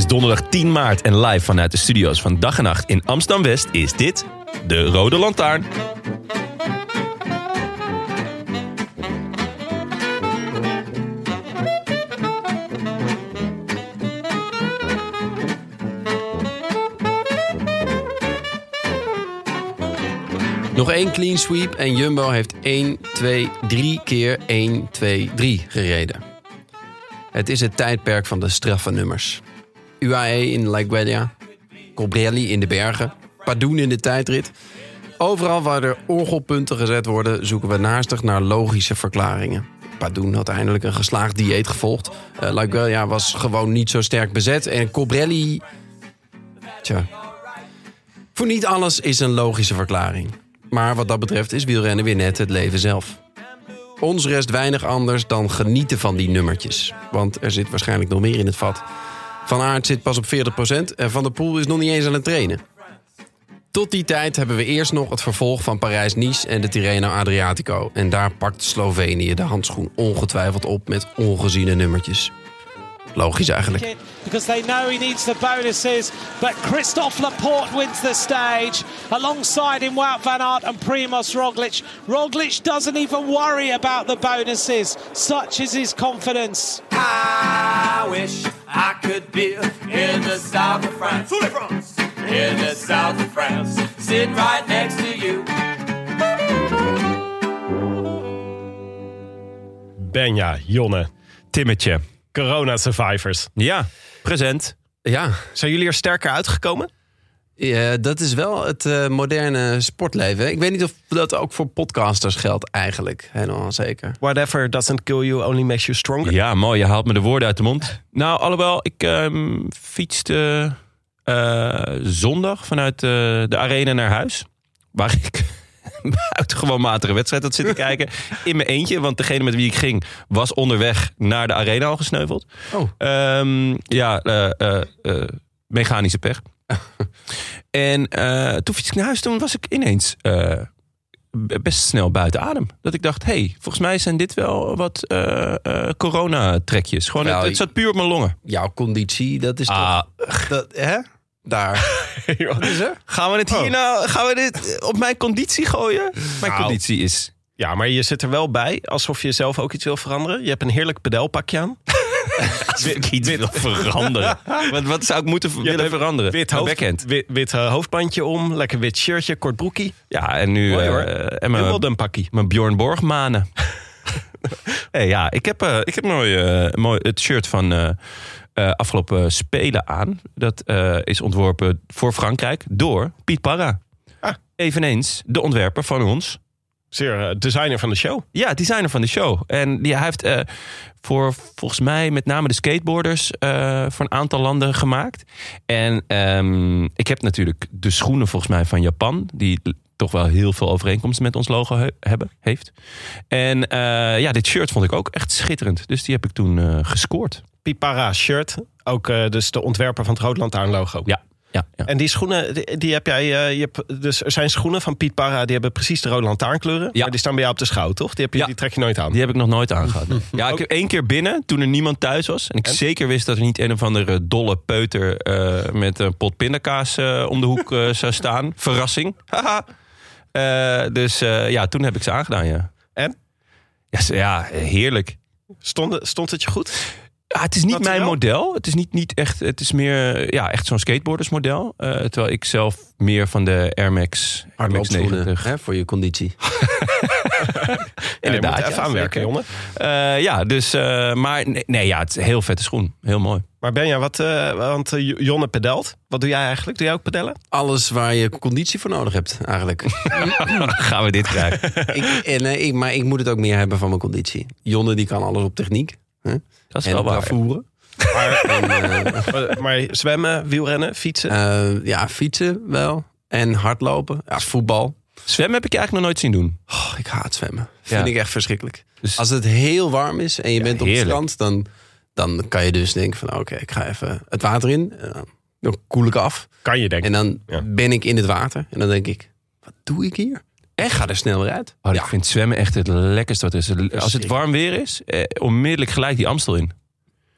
Is donderdag 10 maart en live vanuit de studio's van Dag en Nacht in Amsterdam-West is dit de Rode Lantaarn. Nog één clean sweep en Jumbo heeft 1, 2, 3 keer 1, 2, 3 gereden. Het is het tijdperk van de straffe nummers. UAE in La Guardia, Colbrelli in de bergen, Padoen in de tijdrit. Overal waar er orgelpunten gezet worden, zoeken we naastig naar logische verklaringen. Padoen had eindelijk een geslaagd dieet gevolgd. Uh, La Guardia was gewoon niet zo sterk bezet. En Colbrelli... Tja. Voor niet alles is een logische verklaring. Maar wat dat betreft is wielrennen weer net het leven zelf. Ons rest weinig anders dan genieten van die nummertjes. Want er zit waarschijnlijk nog meer in het vat. Van Aert zit pas op 40% en Van der Poel is nog niet eens aan het trainen. Tot die tijd hebben we eerst nog het vervolg van Parijs-Nice en de Tirreno Adriatico. En daar pakt Slovenië de handschoen ongetwijfeld op met ongeziene nummertjes. Logisch eigenlijk. Because they know he needs the bonuses. But Christophe Laporte wins the stage alongside him Wout van Aert and Primoz Roglic. Roglic doesn't even worry about the bonuses. Such is his confidence. I wish I could be in the south of France. In the south of France. Sitting right next to you. Benja, Jonne, Timmetje. Corona Survivors. Ja, present. Ja, Zijn jullie er sterker uitgekomen? ja dat is wel het eh, moderne sportleven. Ik weet niet of dat ook voor podcasters geldt eigenlijk. Helemaal zeker. Whatever doesn't kill you only makes you stronger. Ja, mooi. Je haalt me de woorden uit de mond. Nou, alhoewel, ik ehm, fietste eh, zondag vanuit eh, de arena naar huis. Waar ik buitengewoon matige wedstrijd had zitten kijken. In mijn eentje, want degene met wie ik ging... was onderweg naar de arena al gesneuveld. Oh. Ehm, ja, eh, eh, eh, mechanische pech. en toen fietste ik naar huis. Toen was ik ineens best snel buiten adem. Dat ik dacht, hey, volgens mij zijn dit wel wat eh, corona-trekjes. Gewoon, Nou, het, het zat puur op mijn longen. Jouw conditie, dat is Ah, toch... Dat, hè? Daar. Gaan we het hier Oh. nou, gaan we dit op mijn conditie gooien? Mijn Nou. conditie is... Ja, maar je zit er wel bij alsof je zelf ook iets wil veranderen. Je hebt een heerlijk pedelpakje aan. Als ik iets wil veranderen. wat, wat zou ik moeten willen hebt veranderen? Wit, Mijn hoofd, backhand. wit, wit eh, hoofdbandje om, lekker wit shirtje, kort broekie. Ja, en nu... Mooi, eh, hoor. en mijn, Wimbledon pakkie. mijn Bjorn Borg manen. ja, ik heb, eh, ik heb mooi, eh, mooi het shirt van eh, eh, afgelopen Spelen aan. Dat eh, is ontworpen voor Frankrijk door Piet Parra. Ah. Eveneens de ontwerper van ons. Zeer eh, designer van de show. Ja, designer van de show. En die, hij heeft voor volgens mij met name de skateboarders eh, voor een aantal landen gemaakt. En ehm, ik heb natuurlijk de schoenen volgens mij van Japan. Die toch wel heel veel overeenkomsten met ons logo he- hebben, heeft. En ja, dit shirt vond ik ook echt schitterend. Dus die heb ik toen gescoord. Pipara shirt. Ook eh, dus de ontwerper van het Rood Lantaarn logo. Ja, ja, ja. En die schoenen, die, die heb jij. eh, je hebt, dus er zijn schoenen van Piet Parra, die hebben precies de Rode Lantaarnkleuren. Ja. Maar die staan bij jou op de schouw, toch? Die, heb je, Ja. die trek je nooit aan. Die heb ik nog nooit aangehad. Ja, ik heb één keer binnen toen er niemand thuis was. En ik zeker wist dat er niet een of andere dolle peuter eh, met een pot pindakaas om de hoek zou staan. Verrassing. Haha. Dus ja, toen heb ik ze aangedaan, ja. En? Ja, ja heerlijk. Stond, stond het je goed? Ja, het is niet mijn model. Het is niet, niet echt. Het is meer ja, echt zo'n skateboardersmodel. Eh, terwijl ik zelf meer van de Air Max, Air Max Hardloopschoenen 90. hè, voor je conditie. Inderdaad, ja, even aanwerken, jongen. Eh, ja, dus. eh, maar nee, nee, ja, het is een heel vette schoen. Heel mooi. Maar Benja, wat, eh, want Jonne pedelt. Wat doe jij eigenlijk? Doe jij ook pedellen? Alles waar je conditie voor nodig hebt, eigenlijk. Gaan we dit krijgen? ik, en, ik, maar ik moet het ook meer hebben van mijn conditie. Jonne die kan alles op techniek. Hè? Dat is En wel waar. bravoure. Maar, En, eh, maar, maar zwemmen, wielrennen, fietsen? eh, ja, fietsen wel. En hardlopen. Ja, voetbal. Zwemmen heb ik je eigenlijk nog nooit zien doen. Oh, ik haat zwemmen. Vind ik echt verschrikkelijk. Dus- Als het heel warm is en je bent op het strand... Dan, dan kan je dus denken van... Oké, ik ga even het water in. Dan- Dan koel ik af. kan je denken. En dan Ja. ben ik in het water. En dan denk ik... Wat doe ik hier? En ga er snel weer uit. Oh, ja. Ik vind zwemmen echt het lekkerste wat er is. Als het warm weer is, eh, onmiddellijk gelijk die Amstel in.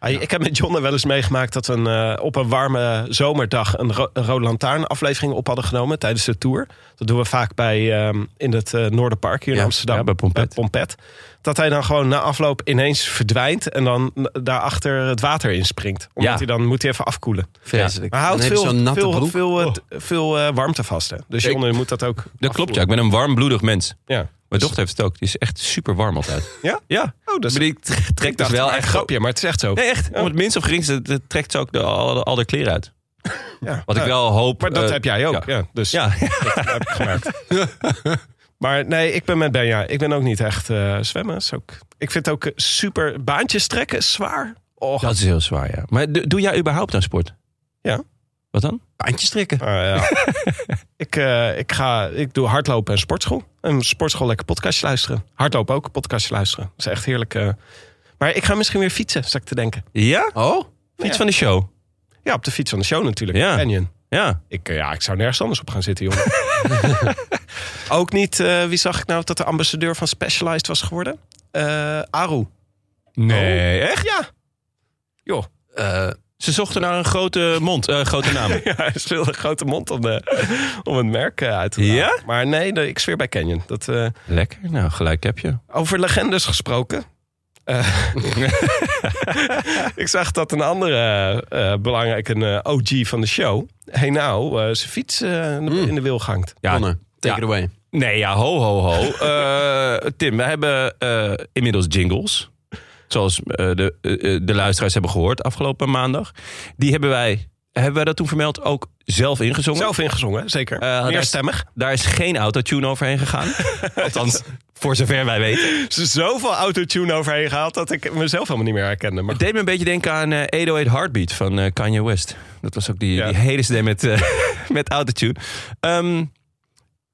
Ah, ik heb met Jonne wel eens meegemaakt dat we een, eh, op een warme zomerdag een, ro een Rode Lantaarn aflevering op hadden genomen tijdens de tour. Dat doen we vaak bij ehm, in het eh, Noorderpark hier in Ja, Amsterdam. ja, bij Pompet. Pompet. Dat hij dan gewoon na afloop ineens verdwijnt en dan daarachter het water inspringt. Omdat hij dan moet hij even afkoelen. Vreselijk. Maar hij houdt veel, veel, eh, Oh. veel warmte vast. Hè. Dus Jonne moet dat ook Dat klopt, ja. Ik ben een warmbloedig mens. Ja. Mijn dochter heeft het ook. Die is echt super warm altijd. Ja? Ja. Oh, dat is Maar die trekt dus wel echt grapje, maar het is echt zo. Nee, echt. Om het minst of geringste trekt ze ook de, al, al de kleren uit. Ja. Wat ik wel hoop... Maar dat eh, heb jij ook. ja. Ja. Dus Ja, heb ik gemerkt. maar nee, ik ben met Benja. Ik ben ook niet echt eh, zwemmen. Is ook, ik vind het ook super... Baantjes trekken zwaar. Oh, dat is heel zwaar, ja. Maar do- doe jij überhaupt aan sport? Ja. Wat dan? Baantjes trekken. Ah, ja. ik, eh, ik, ga, ik doe hardlopen en sportschool. En sportschool lekker podcastje luisteren. Hardlopen ook, podcastje luisteren. Dat is echt heerlijk. eh. Maar ik ga misschien weer fietsen, zat ik te denken. Ja? Oh? Fiets Ja. van de show. Ja, op de fiets van de show natuurlijk. Ja. Canyon. Ja. Ik, eh, ja, ik zou nergens anders op gaan zitten, jongen. ook niet, eh, wie zag ik nou dat de ambassadeur van Specialized was geworden? Eh Aru. Nee, echt? Ja. Joh. Eh, Ze zochten naar een grote mond, eh, grote naam. Ja, hij speelde een grote mond om, de, om het merk eh, uit te halen. Ja? Maar nee, de- ik zweer bij Canyon. Dat, eh, Lekker, nou gelijk heb je. over legendes gesproken. Eh, ik zag dat een andere eh, belangrijke eh, OG van de show... Hey nou, eh, zijn fiets eh, in, de, in de wil gangt. Ja, Conor, take ja. it away. Nee, ja, ho, ho, ho. Eh, Tim, we hebben eh, inmiddels jingles. Zoals eh, de, eh, eh, de luisteraars hebben gehoord afgelopen maandag. Die hebben wij, hebben wij dat toen vermeld, ook zelf ingezongen. Zelf ingezongen, zeker. Eh, daar is- Meerstemmig. Daar is geen autotune overheen gegaan. Althans, voor zover wij weten. Is zoveel autotune overheen gehaald... dat ik mezelf helemaal niet meer herkende. Maar Het deed me een beetje denken aan eh 808 Heartbeat van Kanye West. Dat was ook die, Ja. die hele CD met, met autotune. Ehm,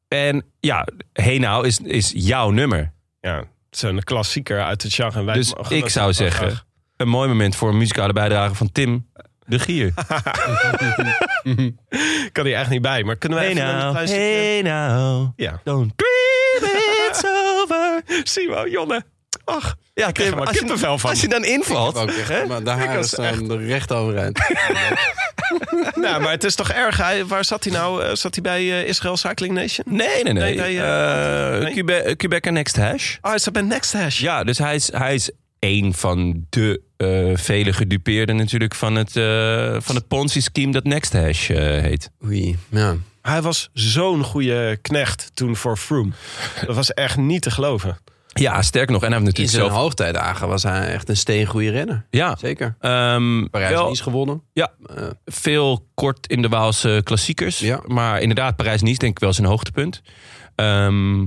en ja, Hey Now is, is jouw nummer. ja, een klassieker uit het genre. En wij Dus ik zou zeggen, graag. een mooi moment voor een muzikale bijdrage van Tim de Gier. Ik kan hier echt niet bij. Maar kunnen we Hey even now, hey now, Ja. don't dream it's over. Simo, Jonne. Ach, Ja, ik krijg er maar als, je, van. als je dan invalt, Ook echt, hè? maar de haren staan er recht overeind. nou, maar het is toch erg. Hij, waar zat hij nou? Eh, Zat hij bij eh, Israel Cycling Nation? Nee, nee, nee. Nee, Eh, nee. Quebec, Quebec Next Hash. Oh, hij zat bij Next Hash. Ja, dus hij is, hij is een van de eh, vele gedupeerden natuurlijk van het, eh, van het Ponzi-scheme dat Next Hash eh, heet. Oei, ja. Hij was zo'n goede knecht toen voor Froome. Dat was echt niet te geloven. Ja, sterker nog. En hij heeft In natuurlijk zijn zelf... hoogtijdagen was hij echt een steengoede renner. Ja, Zeker. ehm, wel Parijs-Nice gewonnen. Ja. Eh, veel kort in de Waalse klassiekers. Ja. Maar inderdaad, Parijs-Nice denk ik wel zijn hoogtepunt. Ehm,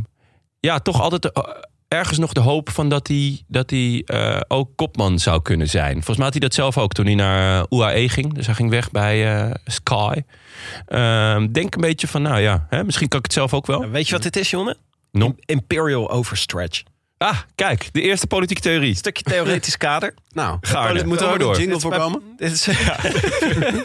ja, toch altijd eh, ergens nog de hoop van dat hij, dat hij eh, ook kopman zou kunnen zijn. Volgens mij had hij dat zelf ook toen hij naar UAE ging. Dus hij ging weg bij eh, Sky. Ehm, denk een beetje van, nou ja, hè, misschien kan ik het zelf ook wel. Weet je wat dit is, Jonne? Imperial overstretch. Ah, kijk, de eerste politieke theorie. Stukje theoretisch kader. nou, Gaarne. moet er door. jingle Dit is bij- voorkomen? Dit is, ja.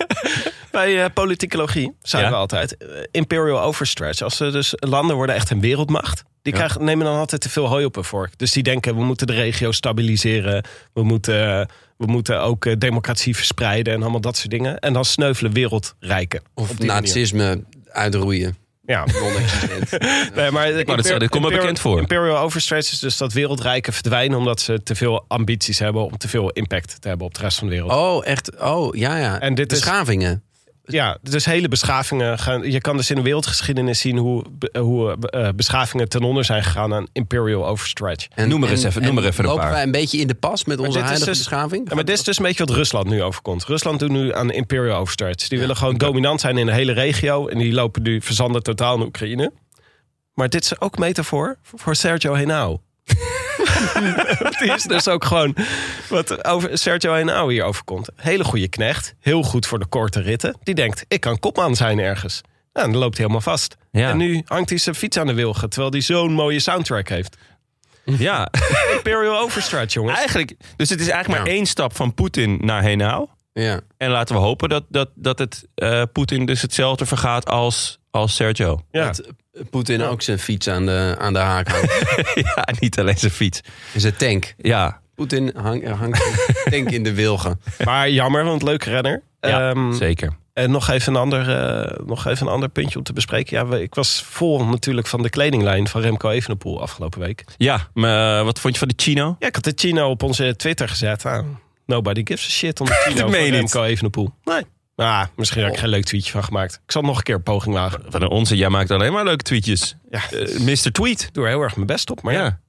Bij eh, politicologie zeiden Ja. we altijd... eh, imperial overstretch. Als er dus landen worden echt een wereldmacht... die krijgen, nemen dan altijd te veel hooi op hun vork. Dus die denken, we moeten de regio stabiliseren. We moeten, we moeten ook eh, democratie verspreiden... en allemaal dat soort dingen. En dan sneuvelen wereldrijken. Of manier. nazisme uitroeien. Ja, Non-existent. nee, maar wou net zeggen, dit komt me bekend voor. Imperial Overstretch is dus dat wereldrijken verdwijnen... omdat ze te veel ambities hebben om te veel impact te hebben op de rest van de wereld. Oh, echt? Oh, ja, ja. En dit is- Beschavingen. Ja, dus hele beschavingen gaan. Je kan dus in de wereldgeschiedenis zien hoe, hoe eh, beschavingen ten onder zijn gegaan aan Imperial Overstretch. En, Noem er eens even- en noem er even een lopen paar. wij een beetje in de pas met onze huidige dus- beschaving? Ja, maar dit is dus een beetje wat Rusland nu overkomt. Rusland doet nu aan Imperial Overstretch. Die willen gewoon dominant zijn in de hele regio. En die lopen nu verzanden totaal in Oekraïne. Maar dit is ook metafoor voor Sergio Henao. die is dus ook gewoon wat over Sergio Henao hier overkomt. Hele goede knecht. Heel goed voor de korte ritten. Die denkt, ik kan kopman zijn ergens. Nou, dan loopt hij helemaal vast. Ja. En nu hangt hij zijn fiets aan de wilgen. Terwijl hij zo'n mooie soundtrack heeft. Ja, Imperial Overstretch, jongens. eigenlijk. Dus het is eigenlijk maar één stap van Poetin naar Henao. Ja. En laten we hopen dat, dat, dat het eh, Poetin dus hetzelfde vergaat als, als Sergio. Ja. Dat Poetin ook zijn fiets aan de, aan de haak hangt. ja, niet alleen zijn fiets. En zijn tank. Ja, Poetin hang- hangt zijn tank in de wilgen. Maar jammer, want leuke renner. ja Ehm, zeker. En nog even, een ander, eh, nog even een ander puntje om te bespreken. Ja, we- ik was vol natuurlijk van de kledinglijn van Remco Evenepoel afgelopen week. Ja, maar eh, wat vond je van de Chino? Ja, ik had de Chino op onze Twitter gezet. Ah, nobody gives a shit om de Chino van. Remco Evenepoel. Nee. Ah, misschien heb ik geen leuk tweetje van gemaakt. Ik zal nog een keer een poging wagen. Van onze, jij maakt alleen maar leuke tweetjes. Ja, Eh, Mr. Tweet. ik doe er heel erg mijn best op. Maar ja. ja.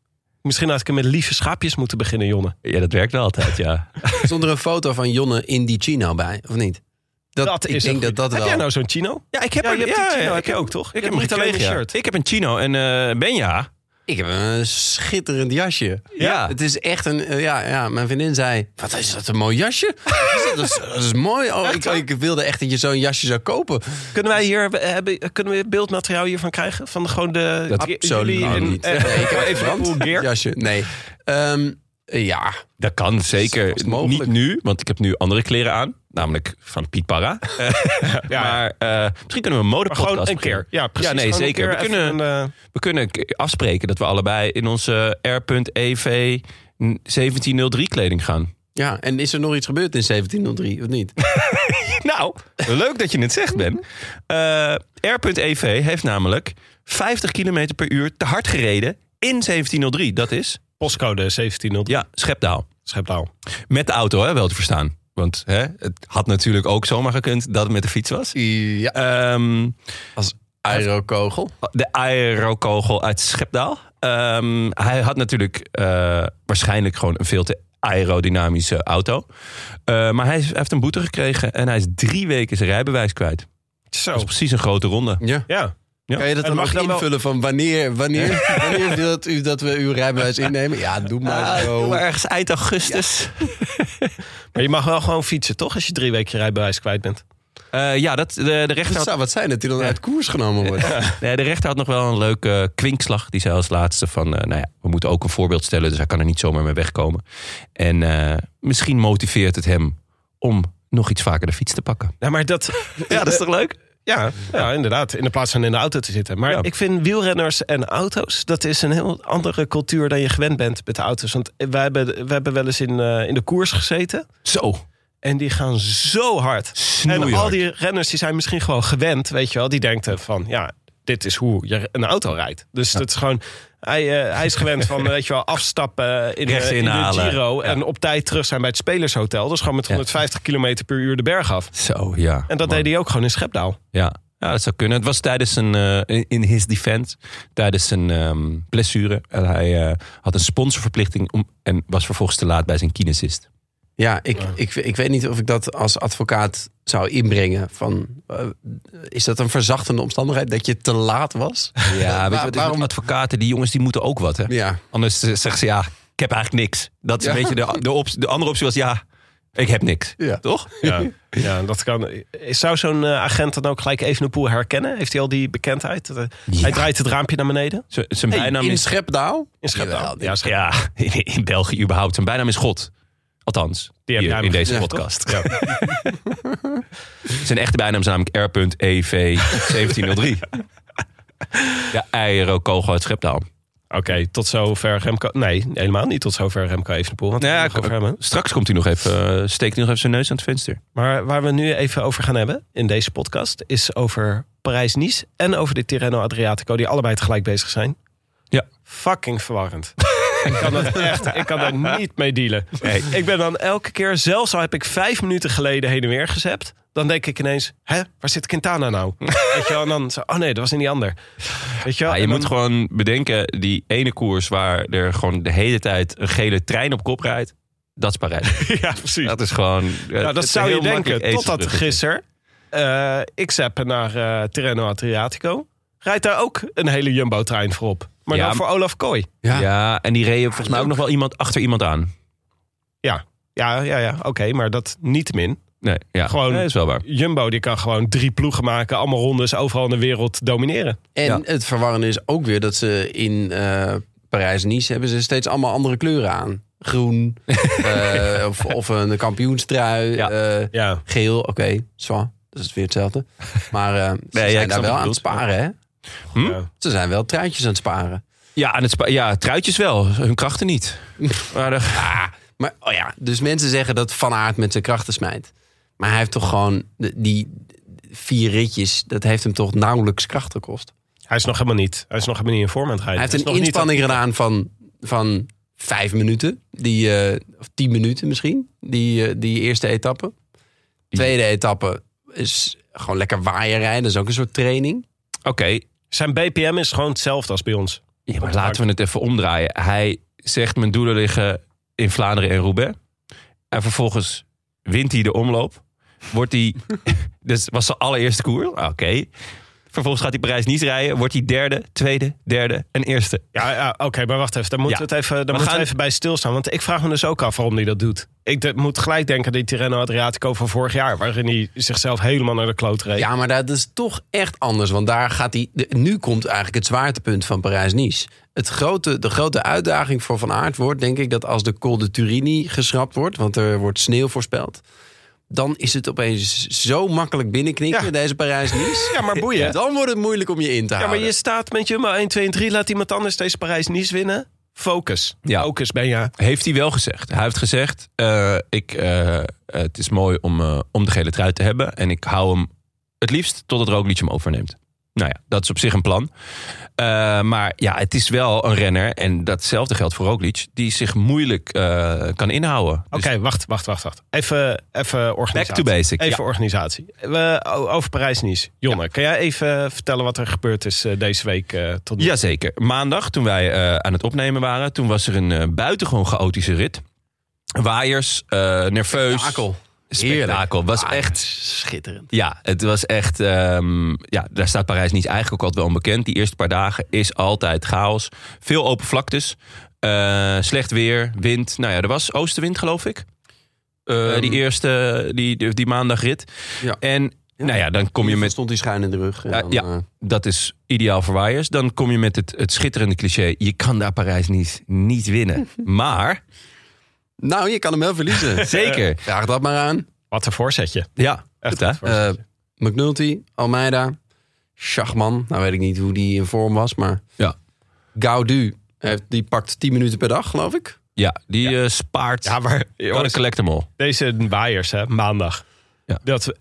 misschien had ik hem met lieve schaapjes moeten beginnen, Jonne. ja, dat werkt wel altijd, ja. Stond er een foto van Jonne in die chino bij, of niet? Dat, ik denk dat dat Heb wel... jij nou zo'n Chino? Ja, ik heb Ja, een- ja, Chino, ja, heb ik je heb- ook, toch? Ik heb niet alleen shirt. Ik heb een Chino en eh Benja. Ik heb een schitterend jasje. Ja. Het is echt een... eh, Ja, ja, mijn vriendin zei... Wat is dat, een mooi jasje? dat, is, dat is mooi. Oh, ik, ik wilde echt dat je zo'n jasje zou kopen. Kunnen wij hier hebben, kunnen we beeldmateriaal hiervan krijgen? Van de, gewoon de Dat jullie Nou, en, niet. eh, Nee, ik heb even jasje. Nee. Ehm, ja, Dat kan zeker. mogelijk. Niet nu, want ik heb nu andere kleren aan. Namelijk van Piet Parra. Eh, maar eh, misschien kunnen we een Maar modepodcast gewoon een beginnen. keer. Ja, precies. Ja, nee, zeker. keer We kunnen, een, eh, we kunnen afspreken dat we allebei in onze R.EV 1703 kleding gaan. ja, en is er nog iets gebeurd in 1703, of niet? Nou, leuk dat je het zegt, Ben. Eh, R.EV heeft namelijk 50 km per uur te hard gereden in 1703. Dat is, postcode 1703 ja, Schepdaal. Schepdaal. Met de auto, hè, wel te verstaan. Want hè, het had natuurlijk ook zomaar gekund dat het met de fiets was. Ja. Ehm, Als aerokogel. de aerokogel uit Schepdaal. Ehm, hij had natuurlijk eh, waarschijnlijk gewoon een veel te aerodynamische auto. Eh, maar hij, heeft een boete gekregen en hij is drie weken zijn rijbewijs kwijt. Zo. Dat is precies een grote ronde. Ja. Ja. Ja. Kan je dat dan mag wel- invullen van wanneer, wanneer, wanneer wilt u dat we uw rijbewijs innemen? Ja, doe maar Ah, zo. maar ergens eind augustus. Maar je mag wel gewoon fietsen, toch? Als je drie weken je rijbewijs kwijt bent. Eh, ja, dat, de, de, rechter had, zou wat zijn dat hij dan uit koers genomen wordt. nee, de rechter had nog wel een leuke kwinkslag. Die zei als laatste van, eh, nou ja, we moeten ook een voorbeeld stellen. Dus hij kan er niet zomaar mee wegkomen. En eh, misschien motiveert het hem om nog iets vaker de fiets te pakken. Ja, maar dat... Ja, dat is toch leuk? Ja, ja, inderdaad. In de plaats van in de auto te zitten. Maar Ja. ik vind wielrenners en auto's... dat is een heel andere cultuur dan je gewend bent met de auto's. Want wij hebben, we hebben wel eens in, eh, in de koers gezeten. Zo, En die gaan zo hard. En snoeihard. al die renners die zijn misschien gewoon gewend, weet je wel. Die denken van, ja, dit is hoe je een auto rijdt. Dus dat is gewoon... Hij, eh, hij is gewend van, weet je wel, afstappen in, de, in de. Giro... En op tijd terug zijn bij het Spelershotel. Dus gewoon met Ja. 150 km per uur de berg af. Zo, ja. En dat Man. deed hij ook gewoon in Schepdaal. Ja. ja, dat zou kunnen. Het was tijdens een, eh, in- his defense, tijdens een ehm, blessure. En hij eh, had een sponsorverplichting om, en was vervolgens te laat bij zijn kinesist. Ja, ik, ik, ik weet niet of ik dat als advocaat zou inbrengen. Van, eh, is dat een verzachtende omstandigheid dat je te laat was? Ja, weet je wat, waarom advocaten, die jongens, die moeten ook wat, hè? Ja, Anders zeggen ze, ja, ik heb eigenlijk niks. Dat is Ja. een beetje de, de, optie, de andere optie was, ja, ik heb niks. Ja. Toch? Ja, ja dat kan. Zou zo'n eh, agent dan ook gelijk even een poel herkennen? Heeft hij al die bekendheid? Eh, Ja. Hij draait het raampje naar beneden Z- Zijn Hey, bijnaam in is... Schepdaal? in Schepdaal. Ja, Schepdaal. Ja, in, in België überhaupt. Zijn bijnaam is God. Althans, Die hier, in hem deze gezegd, podcast. Ja. Zijn echte bijnaam is namelijk R.EV 1703. De aerokogel uit Schepdaal. Oké, tot zover Remco. Nee, helemaal niet tot zover Remco Evenepoel. Want ja, hebben. Straks komt hij nog even, uh, steekt hij nog even zijn neus aan het venster. Maar waar we nu even over gaan hebben in deze podcast is over Parijs-Nice en over de Tirreno Adriatico, die allebei tegelijk bezig zijn. Ja. Fucking verwarrend. ik kan dat echt, ik kan daar niet mee dealen. Nee. Ik ben dan elke keer, zelfs al heb ik vijf minuten geleden heen en weer gezept, dan denk ik ineens, hè, waar zit Quintana nou? Weet je wel, en dan zo, oh nee, dat was in die ander. Weet je wel? Ja, je moet gewoon bedenken, die ene koers waar er gewoon de hele tijd een gele trein op kop rijdt, dat is Parijs. Ja, precies. Dat is gewoon. Nou, het dat zou je denken. Totdat gisteren eh ik zappen naar eh Tirreno Adriatico. Rijdt daar ook een hele Jumbo-trein voorop. Maar Ja, dan voor Olaf Kooi. Ja. Ja, en die reden volgens mij ook nog wel iemand achter iemand aan. Ja, ja, ja, ja. oké. maar dat niet min. Nee, ja, Gewoon- nee, is wel waar. Jumbo die kan gewoon drie ploegen maken. Allemaal rondes overal in de wereld domineren. En Ja. het verwarrende is ook weer dat ze in eh, Parijs-Nice hebben ze steeds allemaal andere kleuren aan. Groen, eh, of, of een kampioenstrui, Ja. eh, Ja, geel, oké, zwaar. Dat is weer hetzelfde. Maar eh, ze ja, ik zijn snap daar wel aan het sparen, hè? Hm? ja. Ze zijn wel truitjes aan het sparen. Ja, en het spa- ja, truitjes wel, hun krachten niet. Maar de- Ah, maar oh ja, dus mensen zeggen dat Van Aert met zijn krachten smijt. Maar hij heeft toch gewoon de- die vier ritjes, dat heeft hem toch nauwelijks kracht gekost. Hij is nog helemaal niet. Hij is nog helemaal niet in vorm aan het rijden. Hij heeft een nog niet inspanning gedaan van, van vijf minuten, die, eh, of tien minuten misschien, die, eh, die eerste etappe. Tweede etappe is gewoon lekker waaien rijden, dat is ook een soort training. Oké, Zijn BPM is gewoon hetzelfde als bij ons. ja, maar laten we het even omdraaien. Hij zegt mijn doelen liggen in Vlaanderen en Roubaix. En vervolgens wint hij de omloop. Wordt hij, dus was zijn allereerste koer. Oké. Vervolgens gaat hij Parijs-Nice rijden. Wordt hij derde, tweede, derde en eerste. Ja, ja oké, maar wacht even. Daar moeten Ja. we, het even, daar We moeten gaan- we even bij stilstaan. Want ik vraag me dus ook af waarom hij dat doet. Ik de- moet gelijk denken aan die Tirreno Adriatico van vorig jaar. Waarin hij zichzelf helemaal naar de kloot reed. Ja, maar dat is toch echt anders. Want daar gaat hij. de- Nu komt eigenlijk het zwaartepunt van Parijs-Nice. Het grote, de grote uitdaging voor Van Aert wordt, denk ik, dat als de Col de Turini geschrapt wordt, want er wordt sneeuw voorspeld. Dan is het opeens zo makkelijk binnenknikken, Ja. deze Parijs-Nice. Ja, maar boeien. Dan wordt het moeilijk om je in te Ja, houden. maar je staat met Jumbo 1, 2 en 3. Laat iemand anders deze Parijs-Nice winnen. Focus. Ja. Focus ben je. Heeft hij wel gezegd. Hij heeft gezegd, eh, ik, eh, het is mooi om, eh, om de gele trui te hebben. En ik hou hem het liefst tot het Roglic hem overneemt. Nou ja, dat is op zich een plan. Eh, maar ja, het is wel een renner. En datzelfde geldt voor Roglic. Die zich moeilijk eh, kan inhouden. Oké, Dus wacht, wacht, wacht, wacht. Even, even organisatie. Back to basic, Even ja. organisatie. We, over Parijs-Nice. Jonne, kan jij even vertellen wat er gebeurd is eh, deze week eh, tot nu? Jazeker. Maandag, toen wij aan het opnemen waren... toen was er een buitengewoon chaotische rit. Waaiers, nerveus. Spektakel. Spektakel. Was Ah, echt... schitterend. Ja, het was echt. ehm, ja, daar staat Parijs niet eigenlijk ook altijd wel onbekend. Die eerste paar dagen is altijd chaos. Veel open vlaktes. eh, slecht weer, wind. Nou ja, er was oostenwind, geloof ik. Eh, Ehm. die eerste, die, die, die maandagrit. Ja. En nou ja, dan kom je met. Stond hij schuin in de rug. Ja, dan, ja. eh, Dat is ideaal voor waaiers. Dan kom je met het, het schitterende cliché. Je kan daar Parijs niet, niet winnen. Maar, nou, je kan hem wel verliezen. zeker. Vraag dat maar aan. Wat een voorzetje. Ja, Echt hè? voorzetje. McNulty, Almeida, Schachman. Nou weet ik niet hoe die in vorm was, maar... Ja. Gaudu, heeft, die pakt 10 minuten per dag, geloof ik. Ja, die eh, spaart. ja, maar Kan een collectible. deze waaiers, hè, maandag. Ja. Dat,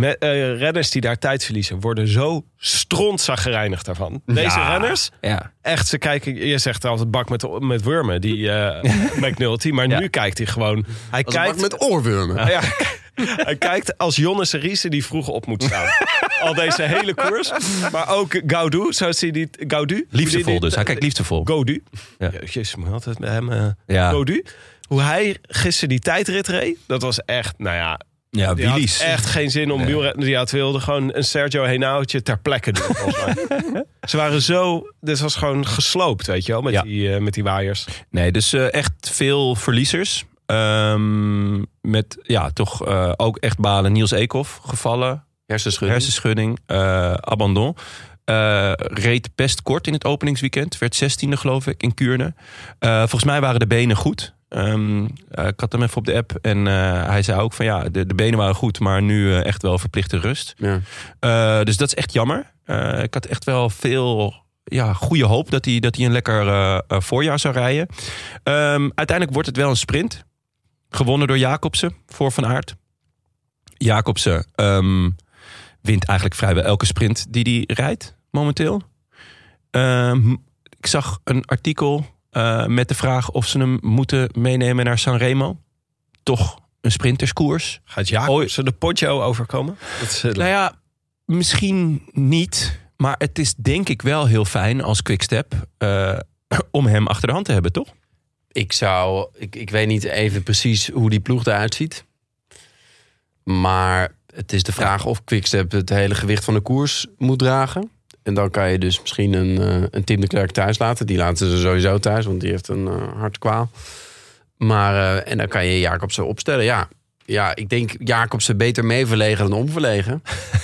eh, renners die daar tijd verliezen, worden zo strontzaggerijnigd daarvan. Deze Ja. renners, Ja. echt, ze kijken, je zegt altijd bak met, met wormen, die eh McNulty. Maar Ja. nu kijkt hij gewoon, hij Als kijkt bak met oorwormen. Ja, hij kijkt als Jonne Seriese die vroeg op moet staan. Al deze hele koers. Maar ook Gaudu, zoals hij die... Gaudu? Liefdevol dus. Hij kijkt liefdevol. Gaudu. Ja. Ja. Jezus, maar altijd met hem... eh Ja. Gaudu. Hoe hij gisteren die tijdrit reed, dat was echt, nou ja... Ja, Die had echt geen zin om Nee. wielrennen. Die had wilde gewoon een Sergio Henauwtje ter plekke doen. volgens mij. Ze waren zo... Dit was gewoon gesloopt, weet je wel, met, Ja. die, eh, met die waaiers. Nee, dus eh, echt veel verliezers. Ehm, met ja, toch eh, ook echt balen. Niels Eekhoff gevallen. Hersenschudding. Hersenschudding. eh abandon. Eh, reed best kort in het openingsweekend. Werd 16e geloof ik in Kuurne. Eh, volgens mij waren de benen goed. Ehm, eh, ik had hem even op de app. En eh, hij zei ook van ja, de, de benen waren goed. Maar nu eh, echt wel verplichte rust. Ja. Dus dat is echt jammer. Ik had echt wel veel ja, goede hoop dat hij, dat hij een lekker voorjaar zou rijden. Ehm, uiteindelijk wordt het wel een sprint. Gewonnen door Jacobsen voor Van Aert. Jacobsen ehm, wint eigenlijk vrijwel elke sprint die hij rijdt momenteel. Ik zag een artikel eh, met de vraag of ze hem moeten meenemen naar Sanremo. Toch een sprinterskoers. Gaat Jacobsen de Poggio overkomen? Dat is, eh, Nou ja, misschien niet. Maar het is denk ik wel heel fijn als Quickstep eh om hem achter de hand te hebben, toch? Ik zou, ik, ik weet niet even precies hoe die ploeg eruit ziet. Maar het is de vraag of Quickstep het hele gewicht van de koers moet dragen. En dan kan je dus misschien een, eh, een Tim de Klerk thuis laten. Die laten ze sowieso thuis, want die heeft een eh, hartkwaal. Maar, eh, en dan kan je Jacobsen opstellen. Ja, ja ik denk Jacobsen beter meeverlegen dan omverlegen.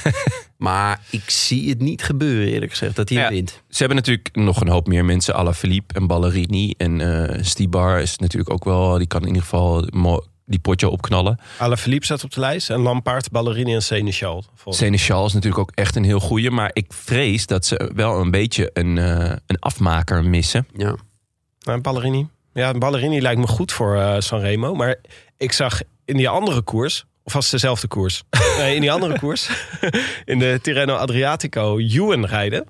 maar ik zie het niet gebeuren, eerlijk gezegd, dat hij Ja. wint. Ze hebben natuurlijk nog een hoop meer mensen. Alla Philippe en Ballerini. En eh Stibar is natuurlijk ook wel... Die kan in ieder geval die potje opknallen. Alaphilippe staat op de lijst. En Lampaard, Ballerini en Seneschal. Seneschal is natuurlijk ook echt een heel goeie. Maar ik vrees dat ze wel een beetje een, eh, een afmaker missen. Ja. Nou, Ballerini. Ja, Ballerini lijkt me goed voor eh, Sanremo. Maar ik zag in die andere koers... Of was het dezelfde koers? nee, in die andere koers. in de Tirreno Adriatico Ewan rijden.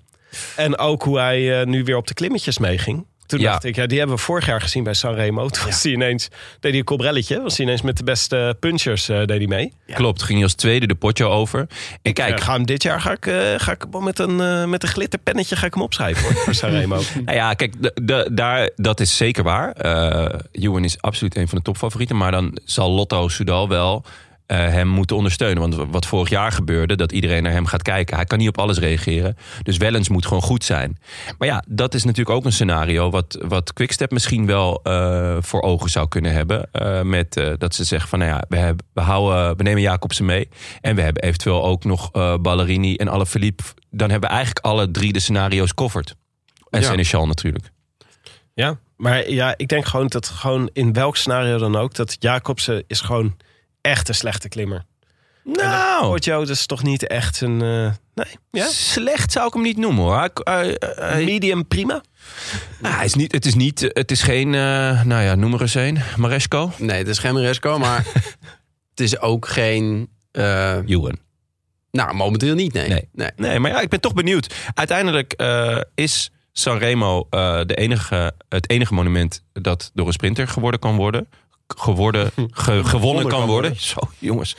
En ook hoe hij eh, nu weer op de klimmetjes meeging. Toen Ja. dacht ik, ja, die hebben we vorig jaar gezien bij Sanremo. Toen was hij ineens, deed hij een kobrelletje. Was hij ineens met de beste punchers eh, deed hij mee. Klopt, ging hij als tweede de potje over. En Kijk, ga hem dit jaar ga ik, eh, ga ik met een, eh, met een glitterpennetje ga ik hem opschrijven hoor, voor Sanremo. Nou ja, kijk, daar, dat is zeker waar. Ewan is absoluut een van de topfavorieten. Maar dan zal Lotto Soudal wel hem moeten ondersteunen. Want wat vorig jaar gebeurde, dat iedereen naar hem gaat kijken. Hij kan niet op alles reageren. Dus Wellens moet gewoon goed zijn. Maar ja, dat is natuurlijk ook een scenario... wat, wat Quickstep misschien wel eh, voor ogen zou kunnen hebben. Eh, met eh, dat ze zeggen van, nou ja, we, hebben, we, houden, we nemen Jacobsen mee. En we hebben eventueel ook nog eh, Ballerini en Alaphilippe. Dan hebben we eigenlijk alle drie de scenario's covered. En Ja. Seneschal natuurlijk. Ja, maar ja, ik denk gewoon dat gewoon in welk scenario dan ook... dat Jacobsen is gewoon echt een slechte klimmer. Nou, dat is toch niet echt een... eh, nee, ja? slecht zou ik hem niet noemen hoor. Medium prima? nou, hij is niet, het is niet, het is geen, eh, nou ja, noem er eens een. Maresco? Nee, het is geen Maresco, maar het is ook geen... eh, Ewan. nou, momenteel niet, nee. Nee. nee. Nee, maar ja, ik ben toch benieuwd. Uiteindelijk eh, is Sanremo eh de enige, het enige monument dat door een sprinter geworden kan worden. Geworden, ge- gewonnen kan worden. Zo, jongens.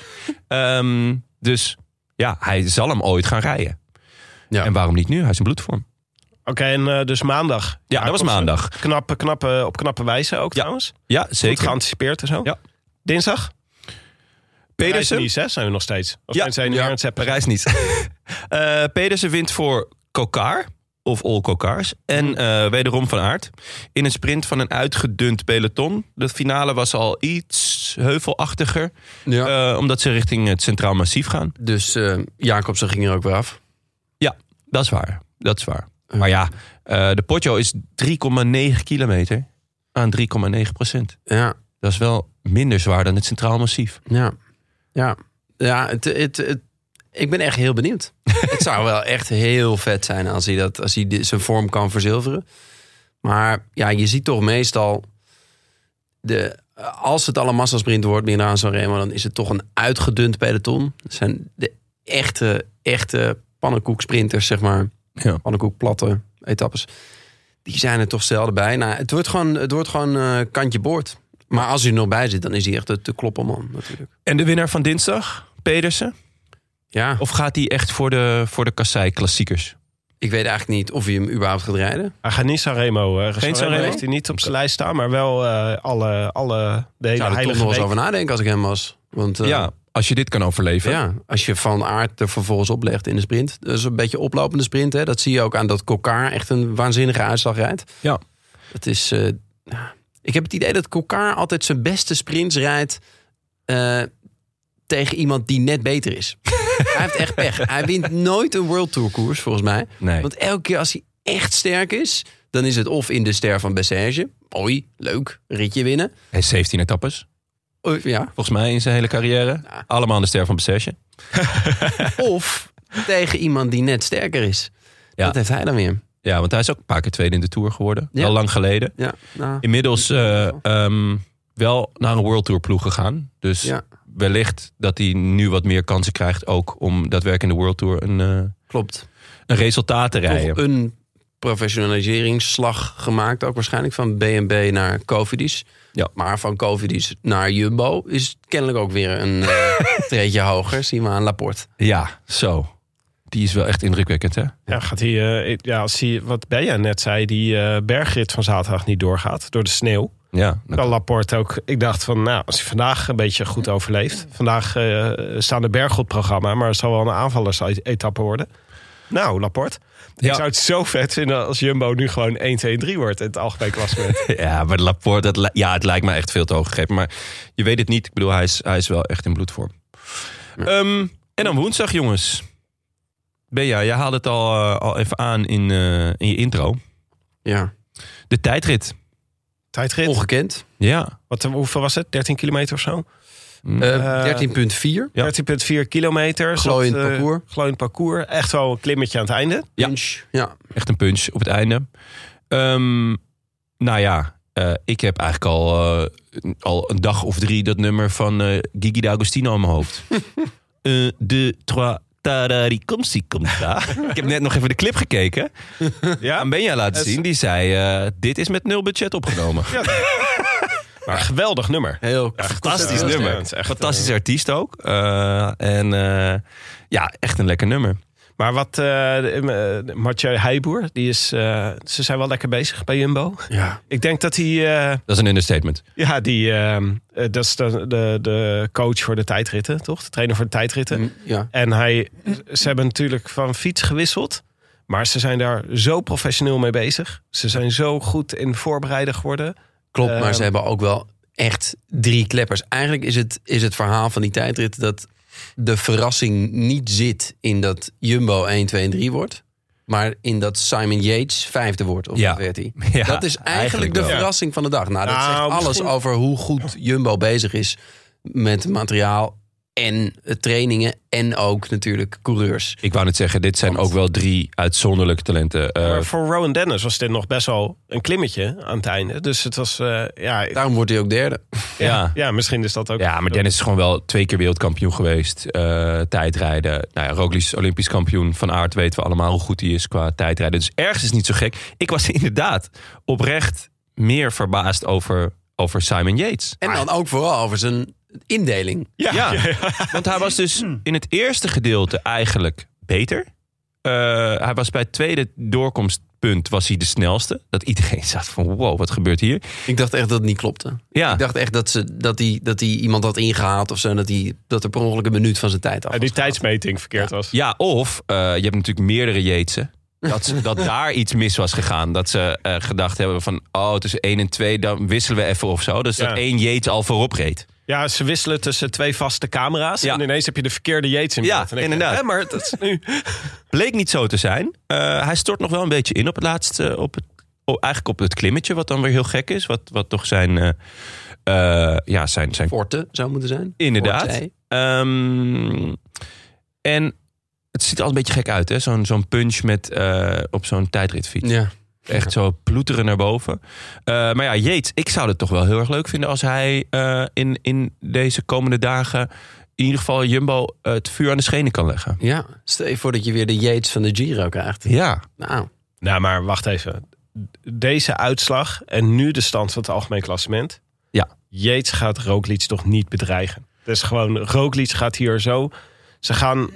Ehm, dus ja, hij zal hem ooit gaan rijden. Ja. En waarom niet nu? Hij is in bloedvorm. Oké, en eh, dus maandag. Ja, dat was maandag. Knappe, knappe, op knappe wijze ook Ja, trouwens. Ja, Goed zeker. geanticipeerd en zo. Ja. Dinsdag? Pedersen. Parijs-Nice, hè, zijn we nog steeds. Of Ja, zijn nu ja, aan het zeppen. Parijs niet. Eh Pedersen wint voor Kokar. Of All Kokars. En eh, wederom van aard. In een sprint van een uitgedund peloton. De finale was al iets heuvelachtiger. Ja. eh, omdat ze richting het Centraal Massief gaan. Dus eh Jacobsen ging er ook weer af. Ja, dat is waar. Dat is waar. Maar ja, de Poggio is 3,9 kilometer aan 3,9 procent. Ja, Dat is wel minder zwaar dan het Centraal Massief. ja, ja. Ja, het, het, het- ik ben echt heel benieuwd. het zou wel echt heel vet zijn als hij, dat, als hij zijn vorm kan verzilveren. Maar ja, je ziet toch meestal... De, als het alle massasprint wordt, Milaan Sanremo... dan is het toch een uitgedund peloton. Dat zijn de echte, echte pannenkoeksprinters, zeg maar. Ja. Pannenkoekplatte etappes. Die zijn er toch zelden bij. Nou, het wordt gewoon, het wordt gewoon eh, kantje boord. Maar als hij er nog bij zit, dan is hij echt de, de klopperman natuurlijk. En de winnaar van dinsdag, Pedersen? Ja, Of gaat hij echt voor de, voor de Kassei klassiekers? ik weet eigenlijk niet of hij hem überhaupt gaat rijden. Hij gaat niet Sanremo. eh Sanremo Sanremo? heeft hij niet op zijn lijst staan. Maar wel eh, alle, alle, de hele Ik zou er toch nog eens over nadenken als ik hem was. Want eh, ja, als je dit kan overleven. ja, als je van aard er vervolgens oplegt in de sprint. Dat is een beetje oplopende sprint. Hè? Dat zie je ook aan dat Kokar echt een waanzinnige uitslag rijdt. Ja. Het is, eh, ja. ik heb het idee dat Kokar altijd zijn beste sprints rijdt... eh, tegen iemand die net beter is. Hij heeft echt pech. Hij wint nooit een World Tour koers, volgens mij. Nee. Want elke keer als hij echt sterk is... dan is het of in de ster van Bessage. Mooi, leuk, ritje winnen. Is 17 etappes, Of, ja, volgens mij in zijn hele carrière. Allemaal aan de ster van Bessage. of tegen iemand die net sterker is. Ja. Dat heeft hij dan weer. Ja, want hij is ook een paar keer tweede in de Tour geworden. Ja. Al lang geleden. Ja, nou, Inmiddels eh, ehm, wel naar een World Tour ploeg gegaan. Dus Ja. Wellicht dat hij nu wat meer kansen krijgt... ook om daadwerkelijk in de World Tour een, eh, Klopt. een resultaat te rijden. Toch een professionaliseringsslag gemaakt. Ook waarschijnlijk van BNB naar Covidis. Ja. Maar van Covidis naar Jumbo is kennelijk ook weer een eh, treedje hoger. Zien we aan Laporte. Ja, zo. Die is wel echt indrukwekkend, hè? Ja, gaat hij, eh, ja, als hij, wat Beja net zei, die eh, bergrit van zaterdag niet doorgaat door de sneeuw. Ja, Dan Laporte ook. Ik dacht van, nou, als hij vandaag een beetje goed overleeft. Vandaag eh, staan de bergen op het programma, maar het zal wel een aanvallers-etappe worden. Nou, Laporte. Ja. Ik zou het zo vet vinden als Jumbo nu gewoon 1, 2, 3 wordt in het algemeen klassement. ja maar Laporte, dat, li- ja, het lijkt me echt veel te hoog gegeven. Maar je weet het niet. Ik bedoel, hij is, hij is wel echt in bloedvorm. Ehm, en dan woensdag, jongens. Bea, jij haalde het al, eh, al even aan in, eh, in je intro. Ja. De tijdrit. Tijdrit. Ongekend. Ja. Wat, hoeveel was het? 13 kilometer of zo? Eh, 13,4. Ja. 13,4 kilometer. Glooiend eh, parcours. Glooiend parcours. Echt wel een klimmetje aan het einde. Ja. Punch. Ja. Echt een punch op het einde. Ehm, nou ja, eh, ik heb eigenlijk al, eh, al een dag of drie dat nummer van eh, Gigi D'Agostino in mijn hoofd. Eh, de trois tarari komsi komta. Ik heb net nog even de clip gekeken. Ja, Aan Benja laten zien. Die zei, eh, dit is met nul budget opgenomen. maar een geweldig nummer. Heel Fantastisch Ja, nummer. echt, Fantastische artiest ook. Eh, en eh, ja, echt een lekker nummer. Maar wat uh, Mathieu Heijboer, die is, eh, ze zijn wel lekker bezig bij Jumbo. Ja. Ik denk dat hij, eh, Dat is een understatement. ja, die, eh, eh, dat is de, de, de coach voor de tijdritten, toch? De trainer voor de tijdritten. Mm, ja. En hij, ze hebben natuurlijk van fiets gewisseld. Maar ze zijn daar zo professioneel mee bezig. Ze zijn zo goed in voorbereiden geworden. Klopt, maar Ehm, ze hebben ook wel echt drie kleppers. Eigenlijk is het, is het verhaal van die tijdrit dat de verrassing niet zit in dat Jumbo 1, 2 en 3 wordt. Maar in dat Simon Yates vijfde wordt. Of Ja. wat werd hij? Ja, dat is eigenlijk, eigenlijk de wel. verrassing van de dag. Nou, dat Nou, zegt alles misschien- over hoe goed Jumbo bezig is met materiaal en eh, trainingen. En ook natuurlijk coureurs. Ik wou net zeggen, dit zijn ook wel drie uitzonderlijke talenten. Eh, maar voor Rowan Dennis was dit nog best wel een klimmetje aan het einde. Dus het was, eh, ja, Daarom wordt hij ook derde. ja. ja, misschien is dat ook... Ja, maar Dennis is gewoon wel twee keer wereldkampioen geweest. eh, tijdrijden. Nou ja, Roglic is olympisch kampioen. Van aard weten we allemaal hoe goed hij is qua tijdrijden. Dus ergens is het niet zo gek. Ik was inderdaad oprecht meer verbaasd over, over Simon Yates. En dan ook vooral over zijn indeling. Ja, want hij was dus in het eerste gedeelte eigenlijk beter. Eh, hij was bij het tweede doorkomstpunt was hij de snelste. Dat iedereen zat van wow, wat gebeurt hier? Ik dacht echt dat het niet klopte. Ja, Ik dacht echt dat, ze, dat, hij, dat hij iemand had ingehaald of zo. Dat, hij, dat er per ongeluk een minuut van zijn tijd af was die tijdsmeting verkeerd was. Ja, of eh, je hebt natuurlijk meerdere Yatesen. Dat, ze- dat daar iets mis was gegaan. Dat ze eh, gedacht hebben van... oh, tussen 1 en 2, dan wisselen we even of zo. Dus Ja. dat één Yates al voorop reed. Ja, ze wisselen tussen twee vaste camera's. Ja. En ineens heb je de verkeerde Yates in Ja, beeld. Je, inderdaad. hè, maar dat is nu... Bleek niet zo te zijn. Eh, hij stort nog wel een beetje in op het laatste... Op het, oh, eigenlijk op het klimmetje, wat dan weer heel gek is. Wat, wat toch zijn... eh, eh, ja, zijn, zijn Forte zou moeten zijn. Inderdaad. Ehm, en het ziet er al een beetje gek uit, hè? Zo'n zo'n punch met, eh, op zo'n tijdritfiets. Ja. Echt zo ploeteren naar boven. Eh, maar ja, Yates, ik zou het toch wel heel erg leuk vinden... als hij eh, in, in deze komende dagen... in ieder geval Jumbo eh, het vuur aan de schenen kan leggen. ja, stel je voor dat je weer de Yates van de Giro krijgt. Ja, Nou, Nou, maar wacht even. Deze uitslag en nu de stand van het algemeen klassement. Ja. Yates gaat Roglic toch niet bedreigen. Dus gewoon, Roglic gaat hier zo... Ze gaan...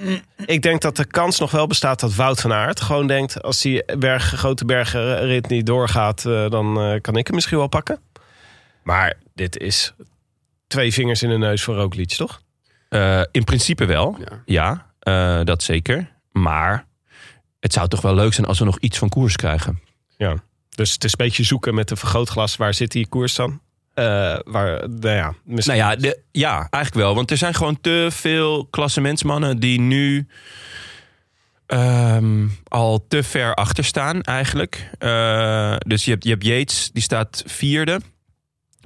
Ik denk dat de kans nog wel bestaat dat Wout van Aert gewoon denkt... als die berg, grote bergenrit niet doorgaat, eh, dan eh, kan ik hem misschien wel pakken. Maar dit is twee vingers in de neus voor Roglic, toch? Eh, in principe wel. ja. Ja, eh, dat zeker. Maar het zou toch wel leuk zijn als we nog iets van koers krijgen. Ja. Dus het is een beetje zoeken met een vergrootglas. Waar zit die koers dan? Eh, waar, nou ja, misschien... Nou ja, de, ja, eigenlijk wel. Want er zijn gewoon te veel klassementsmannen die nu ehm, al te ver achter staan eigenlijk. Eh, dus je hebt, je hebt Yates, die staat vierde.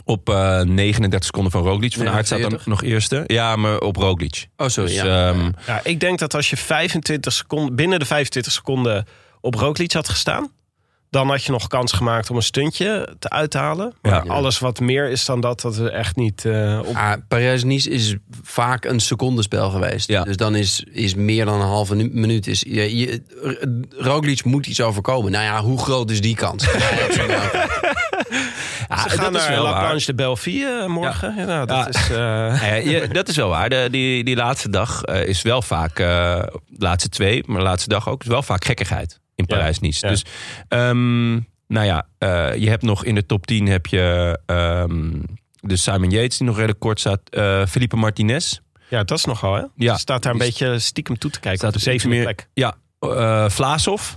Op eh 39 seconden van Roglic. Van Aert staat dan 49. nog eerste. Ja, maar op Roglic. Oh, sorry. Dus, ja. ehm, Ja, ik denk dat als je 25 seconden, binnen de 25 seconden op Roglic had gestaan... Dan had je nog kans gemaakt om een stuntje te uithalen. Maar Ja. alles wat meer is dan dat, dat is echt niet eh, op. Ah, Parijs-Nice is vaak een secondenspel geweest. Ja. Dus dan is, is meer dan een halve nu- minuut. Is, je, Roglic moet iets overkomen. Nou ja, hoe groot is die kans? Ja, Ze gaan dat is naar wel La. Planche de Belleville eh, morgen. Ja. nou, dat Ja. is... eh, Ja, dat is wel waar. De, die, die laatste dag is wel vaak, eh, de laatste twee, maar de laatste dag ook, is wel vaak gekkigheid in Parijs-Nice. ja. Dus, ehm, nou ja, eh, je hebt nog in de top 10 heb je ehm, de Simon Yates die nog redelijk kort staat. eh Felipe Martinez. ja, dat is nogal, hè? Ja. Staat daar een Die beetje stiekem toe te kijken staat op de zevende meer- plek. Ja, eh Vlaasov.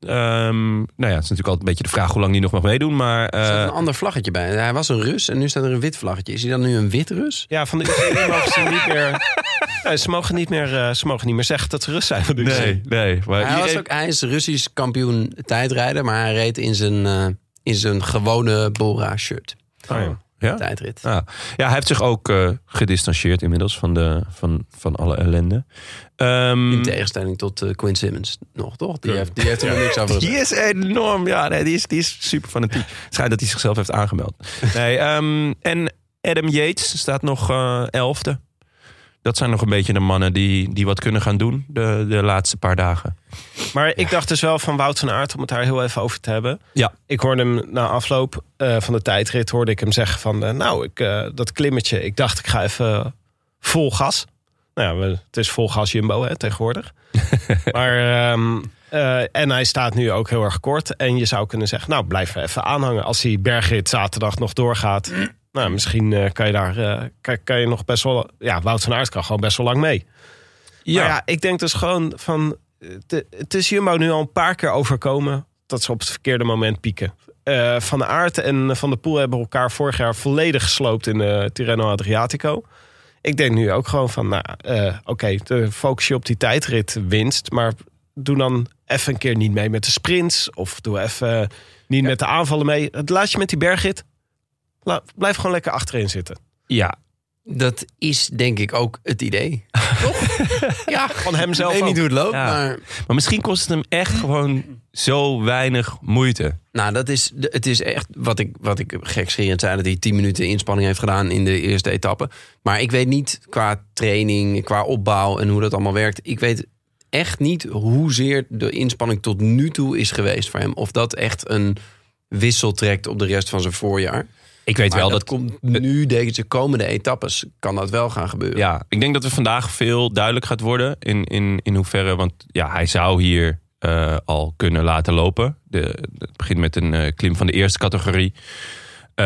Ehm, nou ja, het is natuurlijk altijd een beetje de vraag hoe lang die nog mag meedoen. Maar Er staat een ander vlaggetje bij. Hij was een Rus en nu staat er een wit vlaggetje. Is hij dan nu een wit Rus? Ja, van de UCI mogen ze niet meer... Nee, ze, mogen niet meer eh, ze mogen niet meer zeggen dat ze Rus zijn nee, nee. Maar Hij, was ook, hij is Russisch kampioen tijdrijden, maar hij reed in zijn, eh, in zijn gewone Bora-shirt. Oh, ja. ja? Tijdrit. Ja. ja, hij heeft zich ook eh, gedistanceerd inmiddels van, de, van, van alle ellende. Ehm, In tegenstelling tot eh, Quinn Simmons nog, toch? Die heeft, die heeft er nog niks over die is enorm. Ja, nee, die, is, die is super fanatiek. Het schijnt dat hij zichzelf heeft aangemeld. Nee, ehm, en Adam Yates staat nog eh, elfde. Dat zijn nog een beetje de mannen die, die wat kunnen gaan doen de, de laatste paar dagen. Maar ik dacht dus wel van Wout van Aert, om het daar heel even over te hebben. Ja. Ik hoorde hem na afloop eh, van de tijdrit, hoorde ik hem zeggen van... eh, nou, ik, eh, dat klimmetje, ik dacht ik ga even vol gas. Nou ja, het is vol gas Jumbo hè, tegenwoordig. maar, ehm, eh, en hij staat nu ook heel erg kort. En je zou kunnen zeggen, nou, blijf even aanhangen. Als die bergrit zaterdag nog doorgaat... Nou, misschien eh, kan je daar eh, kan, kan je nog best wel... Ja, Wout van Aert kan gewoon best wel lang mee. Ja. Maar ja, ik denk dus gewoon van... Het, het is Jumbo nu al een paar keer overkomen... dat ze op het verkeerde moment pieken. Eh, van de Aert en Van der Poel hebben elkaar vorig jaar volledig gesloopt... in de Tirreno Adriatico. Ik denk nu ook gewoon van... Nou, oké, de focus je op die tijdrit winst... maar doe dan even een keer niet mee met de sprints... of doe even niet met de aanvallen mee. Het laat je met die bergrit... la- blijf gewoon lekker achterin zitten. ja, Dat is denk ik ook het idee. Toch? ja, Van hem ik zelf weet niet hoe het loopt, Ja. maar... maar misschien kost het hem echt gewoon zo weinig moeite. Nou, dat is, de- het is echt wat ik, wat ik gekscherend zei... dat hij 10 minuten inspanning heeft gedaan in de eerste etappe. Maar ik weet niet qua training, qua opbouw en hoe dat allemaal werkt. Ik weet echt niet hoezeer de inspanning tot nu toe is geweest voor hem. Of dat echt een wissel trekt op de rest van zijn voorjaar. Ik weet Maar wel dat, dat komt nu, deze komende etappes, kan dat wel gaan gebeuren. Ja, ik denk dat er vandaag veel duidelijk gaat worden in, in, in hoeverre. Want ja, hij zou hier eh, al kunnen laten lopen. De, het begint met een eh, klim van de eerste categorie. Eh,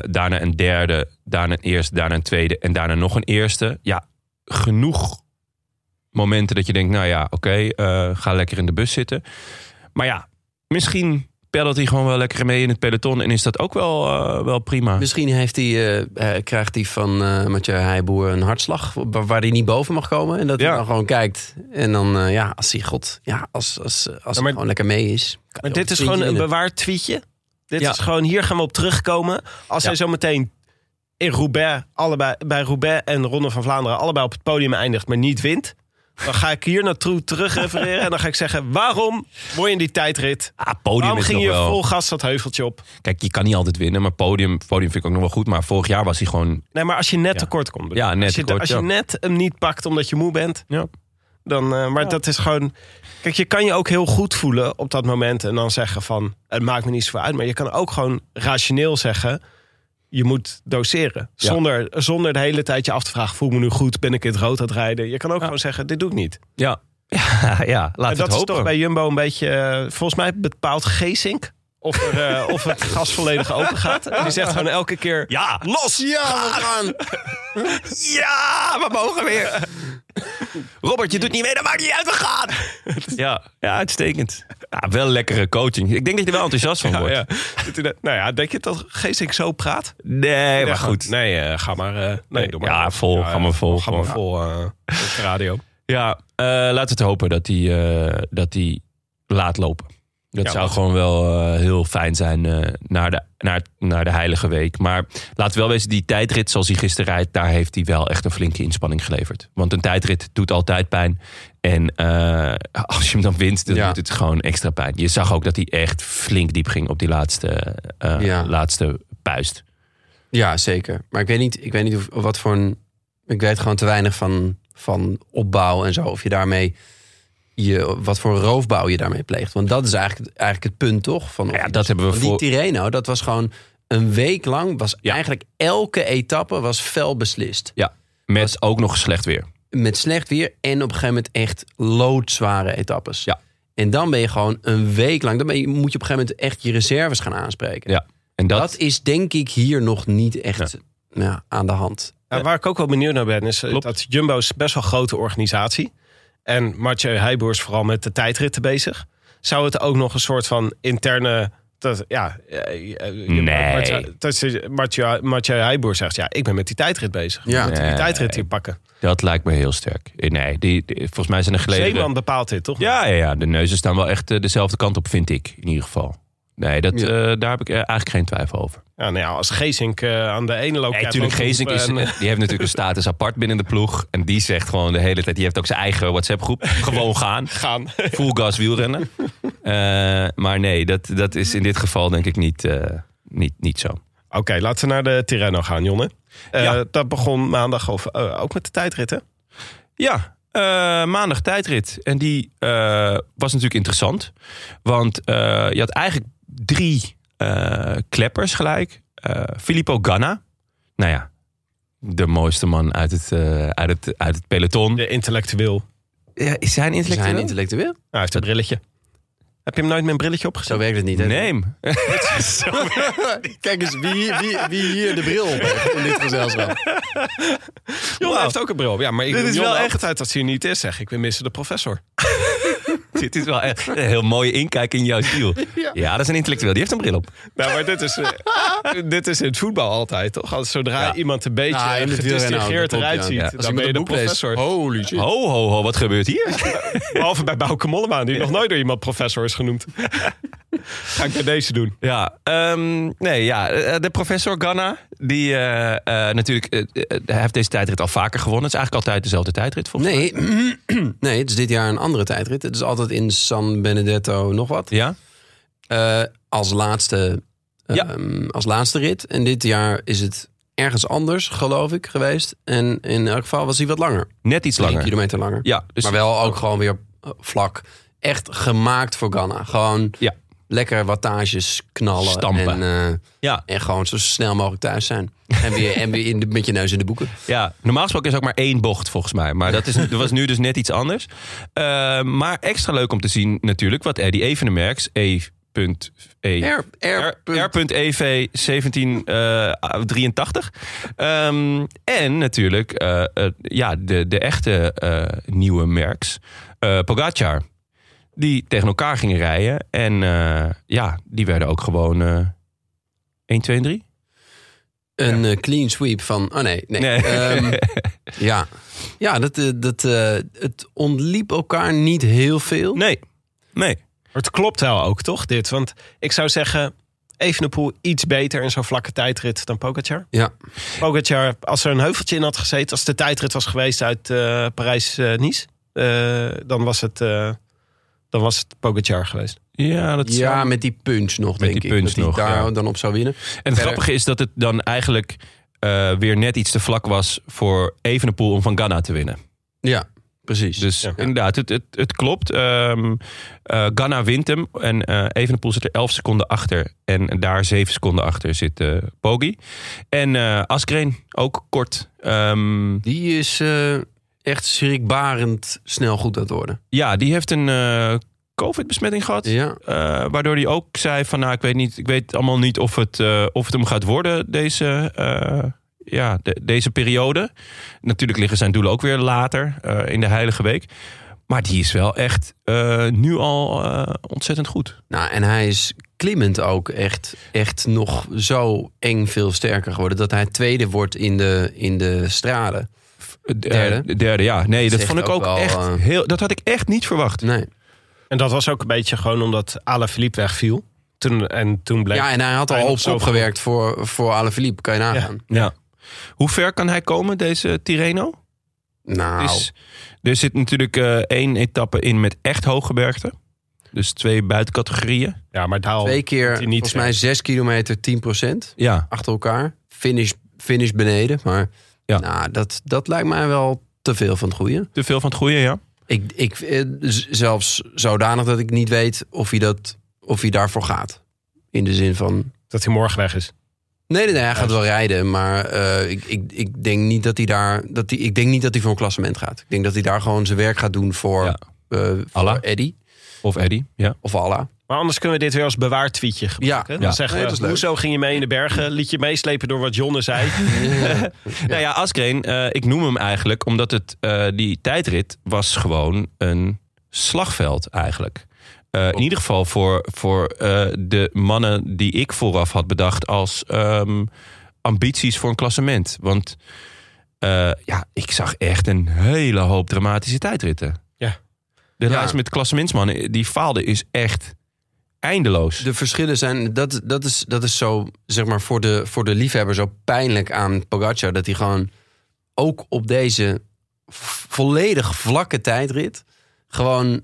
daarna een derde, daarna een eerste, daarna een tweede en daarna nog een eerste. Ja, genoeg momenten dat je denkt, nou ja, oké, ga lekker in de bus zitten. Maar ja, misschien peddelt hij gewoon wel lekker mee in het peloton en is dat ook wel, eh, wel prima. Misschien heeft hij, eh, eh, krijgt hij van eh Mathieu Heijboer een hartslag waar, waar hij niet boven mag komen. En dat hij dan gewoon kijkt. En dan, ja, als hij god, ja, als, als, als maar- hij gewoon lekker mee is. Maar dit is gewoon een bewaard tweetje. Dit Ja. is gewoon, hier gaan we op terugkomen. Als hij zo meteen in Roubaix, allebei, bij Roubaix en Ronde van Vlaanderen... allebei op het podium eindigt, maar niet wint... dan ga ik hier naartoe terug refereren... en dan ga ik zeggen, waarom word je in die tijdrit? Ah, podium Waarom is ging nog je wel... vol gas dat heuveltje op? Kijk, je kan niet altijd winnen, maar podium, podium vind ik ook nog wel goed. Maar vorig jaar was hij gewoon... Nee, maar als je net Ja. tekort komt. Ja, net als je, tekort, als je ja. net hem niet pakt omdat je moe bent... Ja. Dan, eh, maar dat is gewoon... Kijk, je kan je ook heel goed voelen op dat moment... en dan zeggen van, het maakt me niet zoveel uit. Maar je kan ook gewoon rationeel zeggen... je moet doseren. Ja. Zonder, zonder de hele tijd je af te vragen... voel me nu goed, ben ik in het rood aan het rijden? Je kan ook gewoon zeggen, dit doe ik niet. Ja, ja, ja laat en het dat is hopen. toch bij Jumbo een beetje... eh, volgens mij bepaalt Geesink... Of, er, eh, of het gas volledig open gaat. En die zegt gewoon elke keer... Ja, Los! Ja, we gaan. ja, we mogen weer. Robert, je doet niet mee, dat maakt niet uit, we gaan. Ja, ja uitstekend. Ja, wel lekkere coaching. Ik denk dat je er wel enthousiast van Ja, wordt. ja. Nou ja, denk je dat Geesink zo praat? Nee, maar Ja, goed. Nee, eh, ga maar. eh, nee, doe maar. Ja, vol, ga maar vol, Ga maar vol eh, op de radio. Ja, eh laten we het hopen dat hij, eh, dat hij laat lopen. Dat Ja, zou gewoon wel eh, heel fijn zijn eh, naar, de, naar, naar de Heilige Week. Maar laten we wel wezen, die tijdrit zoals hij gisteren rijdt... daar heeft hij wel echt een flinke inspanning geleverd. Want een tijdrit doet altijd pijn. En eh, als je hem dan wint, dan Ja. doet het gewoon extra pijn. Je zag ook dat hij echt flink diep ging op die laatste, Ja. laatste puist. Ja, zeker. Maar ik weet niet, ik weet niet of, wat voor een. Ik weet gewoon te weinig van, van opbouw en zo. Of je daarmee. Je, wat voor roofbouw je daarmee pleegt. Want dat is eigenlijk, eigenlijk het punt, toch? Van, Ja, dat hebben we van die voor- Tirreno, dat was gewoon een week lang. Was Ja. eigenlijk elke etappe was fel beslist. Ja, met ook nog slecht weer. Met slecht weer en op een gegeven moment echt loodzware etappes. Ja. En dan ben je gewoon een week lang. Dan ben je, moet je op een gegeven moment echt je reserves gaan aanspreken. Ja. En dat, Dat, is denk ik hier nog niet echt ja, aan de hand. Ja, waar ik ook wel benieuwd naar ben, is eh, Klopt. dat Jumbo is best wel een grote organisatie. En Mathieu Heijboer is vooral met de tijdritten bezig. Zou het ook nog een soort van interne... Dat, ja, eh, eh, Nee. Mathieu- Mathieu, Mathieu Heijboer zegt, ja, ik ben met die tijdrit bezig. Ja. Moet die Nee. tijdrit hier pakken. dat lijkt me heel sterk. Eh, Nee, die, die- volgens mij zijn er geleden... Zeeman bepaalt dit, toch? Ja, ja, ja, de neuzen staan wel echt eh, dezelfde kant op, vind ik. In ieder geval. Nee, dat, Ja. eh, daar heb ik eh, eigenlijk geen twijfel over. Ja, nou ja, als Geesink eh, aan de ene loop... Nee, natuurlijk, Geesink is, en, die heeft natuurlijk een status apart binnen de ploeg. En die zegt gewoon de hele tijd... Die heeft ook zijn eigen WhatsApp-groep. Gewoon gaan. gaan. Full gas wielrennen. Maar nee, dat, dat is in dit geval denk ik niet, niet, niet zo. Oké, laten we naar de Tirreno gaan, Jonne. Ja. Dat begon maandag of, ook met de tijdritten. Ja, maandag tijdrit. En die was natuurlijk interessant. Want je had eigenlijk drie eh, kleppers gelijk. Eh, Filippo Ganna. Nou ja, de mooiste man uit het, eh, uit het, uit het peloton. De intellectueel. Ja, is hij een Zijn intellectueel? intellectueel? Nou, hij heeft een brilletje. Heb je hem nooit met een brilletje opgezet? Zo werkt het niet. Hè? Nee. Kijk eens wie, wie, wie hier de bril op heeft in dit gezelschap. Jon heeft ook een bril. op. Ja, maar ik Dit is Jon wel echt- tijd als hij er niet is, zeg ik. We missen de professor. Dit is wel echt een heel mooie inkijk in jouw ziel. Ja. dat is een intellectueel. Die heeft een bril op. Nou, maar dit is, eh, dit is in het voetbal altijd, toch? Als zodra Ja. iemand een beetje wielrennen gedistingeerd eruit ziet, ja. Dan ben je de professor. Holy shit. Ho, ho, ho, wat gebeurt hier? Behalve bij Bouke Mollema, die nog nooit door iemand professor is genoemd. Ga ik bij deze doen. Ja, ehm, nee, ja, eh, de professor Ganna, die eh, eh, natuurlijk, hij heeft deze tijdrit al vaker gewonnen. Het is eigenlijk altijd dezelfde tijdrit, volgens mij. Nee, nee, het is dit jaar een andere tijdrit. Het is altijd in San Benedetto nog wat. Ja? Eh, als, laatste, Ja. ehm, als laatste rit. En dit jaar is het ergens anders, geloof ik, geweest. En in elk geval was hij wat langer. Net iets langer. kilometer langer. Ja, dus maar wel ook gewoon weer eh, vlak. Echt gemaakt voor Ghana. Gewoon Ja. lekker wattages knallen. Stampen. En, eh, Ja, en gewoon zo snel mogelijk thuis zijn. En weer, en weer in de, met je neus in de boeken. ja, normaal gesproken is ook maar één bocht volgens mij. Maar dat, is, dat was nu dus net iets anders. Eh, maar extra leuk om te zien natuurlijk wat Eddie Evenemerks, E. R, R.EV 1783. Ehm, en natuurlijk eh, ja, de, de echte eh, nieuwe merks. Pogacar. Die tegen elkaar gingen rijden. En ja, die werden ook gewoon eh 1, 2 en 3. Een clean sweep van. Oh nee, nee. Nee. Ehm, ja, ja dat, dat, het ontliep elkaar niet heel veel. nee, nee. Maar het klopt wel ook, toch, dit? Want ik zou zeggen, Evenepoel iets beter in zo'n vlakke tijdrit dan Pogacar. Ja, Pogacar, als er een heuveltje in had gezeten... als de tijdrit was geweest uit eh, Parijs-Nice... dan, was het, eh, dan was het Pogacar geweest. Ja, dat ja zou- met die punch nog, Met denk die ik. punch dat hij nog, daar ja. dan op zou winnen. En het Verder- grappige is dat het dan eigenlijk eh, weer net iets te vlak was... voor Evenepoel om van Ghana te winnen. Ja, precies. Dus Ja. inderdaad, het, het, het klopt. Ehm eh, Ganna wint hem. En eh Evenepoel zit er 11 seconden achter. En daar 7 seconden achter zit eh Poggi. En eh Askreen ook kort. Ehm, Die is eh, echt schrikbarend snel goed aan het worden. ja, die heeft een eh, COVID-besmetting gehad. Ja, Eh, waardoor hij ook zei van, nou, ik weet, niet, ik weet allemaal niet of het, eh, of het hem gaat worden deze, eh, ja, de- deze periode. Natuurlijk liggen zijn doelen ook weer later eh, in de Heilige Week. Maar die is wel echt eh, nu al eh, ontzettend goed. nou en hij is klimmend ook echt, echt nog zo eng veel sterker geworden... dat hij tweede wordt in de, in de straden. De Derde? De derde, ja. Nee, dat vond ik ook wel, echt heel... Dat had ik echt niet verwacht. Nee. En dat was ook een beetje gewoon omdat Alaphilippe wegviel. Toen, en toen bleek... Ja, en hij had al op, opgewerkt voor, voor Alaphilippe, kan je nagaan. Ja. Hoe ver kan hij komen, deze Tirreno? Nou, Dus, er zit natuurlijk eh, één etappe in met echt hooggebergte. Dus twee buitencategorieën. Ja, maar daal... twee keer, niet volgens mij. 6 kilometer 10% Ja, achter elkaar. Finish, finish beneden, maar Ja. nou, dat, dat lijkt mij wel te veel van het goede. te veel van het goede, ja. Ik, ik, eh, zelfs zodanig dat ik niet weet of hij, dat, of hij daarvoor gaat. In de zin van, Dat hij morgen weg is. Nee, nee, nee, hij gaat wel rijden, maar eh, ik, ik, ik denk niet dat hij daar, dat hij, ik denk niet dat hij voor een klassement gaat. Ik denk dat hij daar gewoon zijn werk gaat doen voor, Ja. eh, voor Allah. Eddie Of Eddy, ja. of Allah. Maar anders kunnen we dit weer als bewaartweetje gebruiken. Ja. Dan Ja. zeggen Nee, we, hoezo ging je mee in de bergen? Liet je meeslepen door wat Jonne zei? Nou ja, Asgreen, eh, ik noem hem eigenlijk omdat het, eh, die tijdrit was gewoon een slagveld eigenlijk. Eh, in ieder geval voor, voor eh, de mannen die ik vooraf had bedacht als ehm, ambities voor een klassement. Want eh, ja, ik zag echt een hele hoop dramatische tijdritten. Ja. De Ja. lijst met klassementsmannen die faalden is echt eindeloos. De verschillen zijn, dat, dat, is, dat is zo, zeg maar, voor de, voor de liefhebber zo pijnlijk aan Pogacar. Dat hij gewoon ook op deze volledig vlakke tijdrit gewoon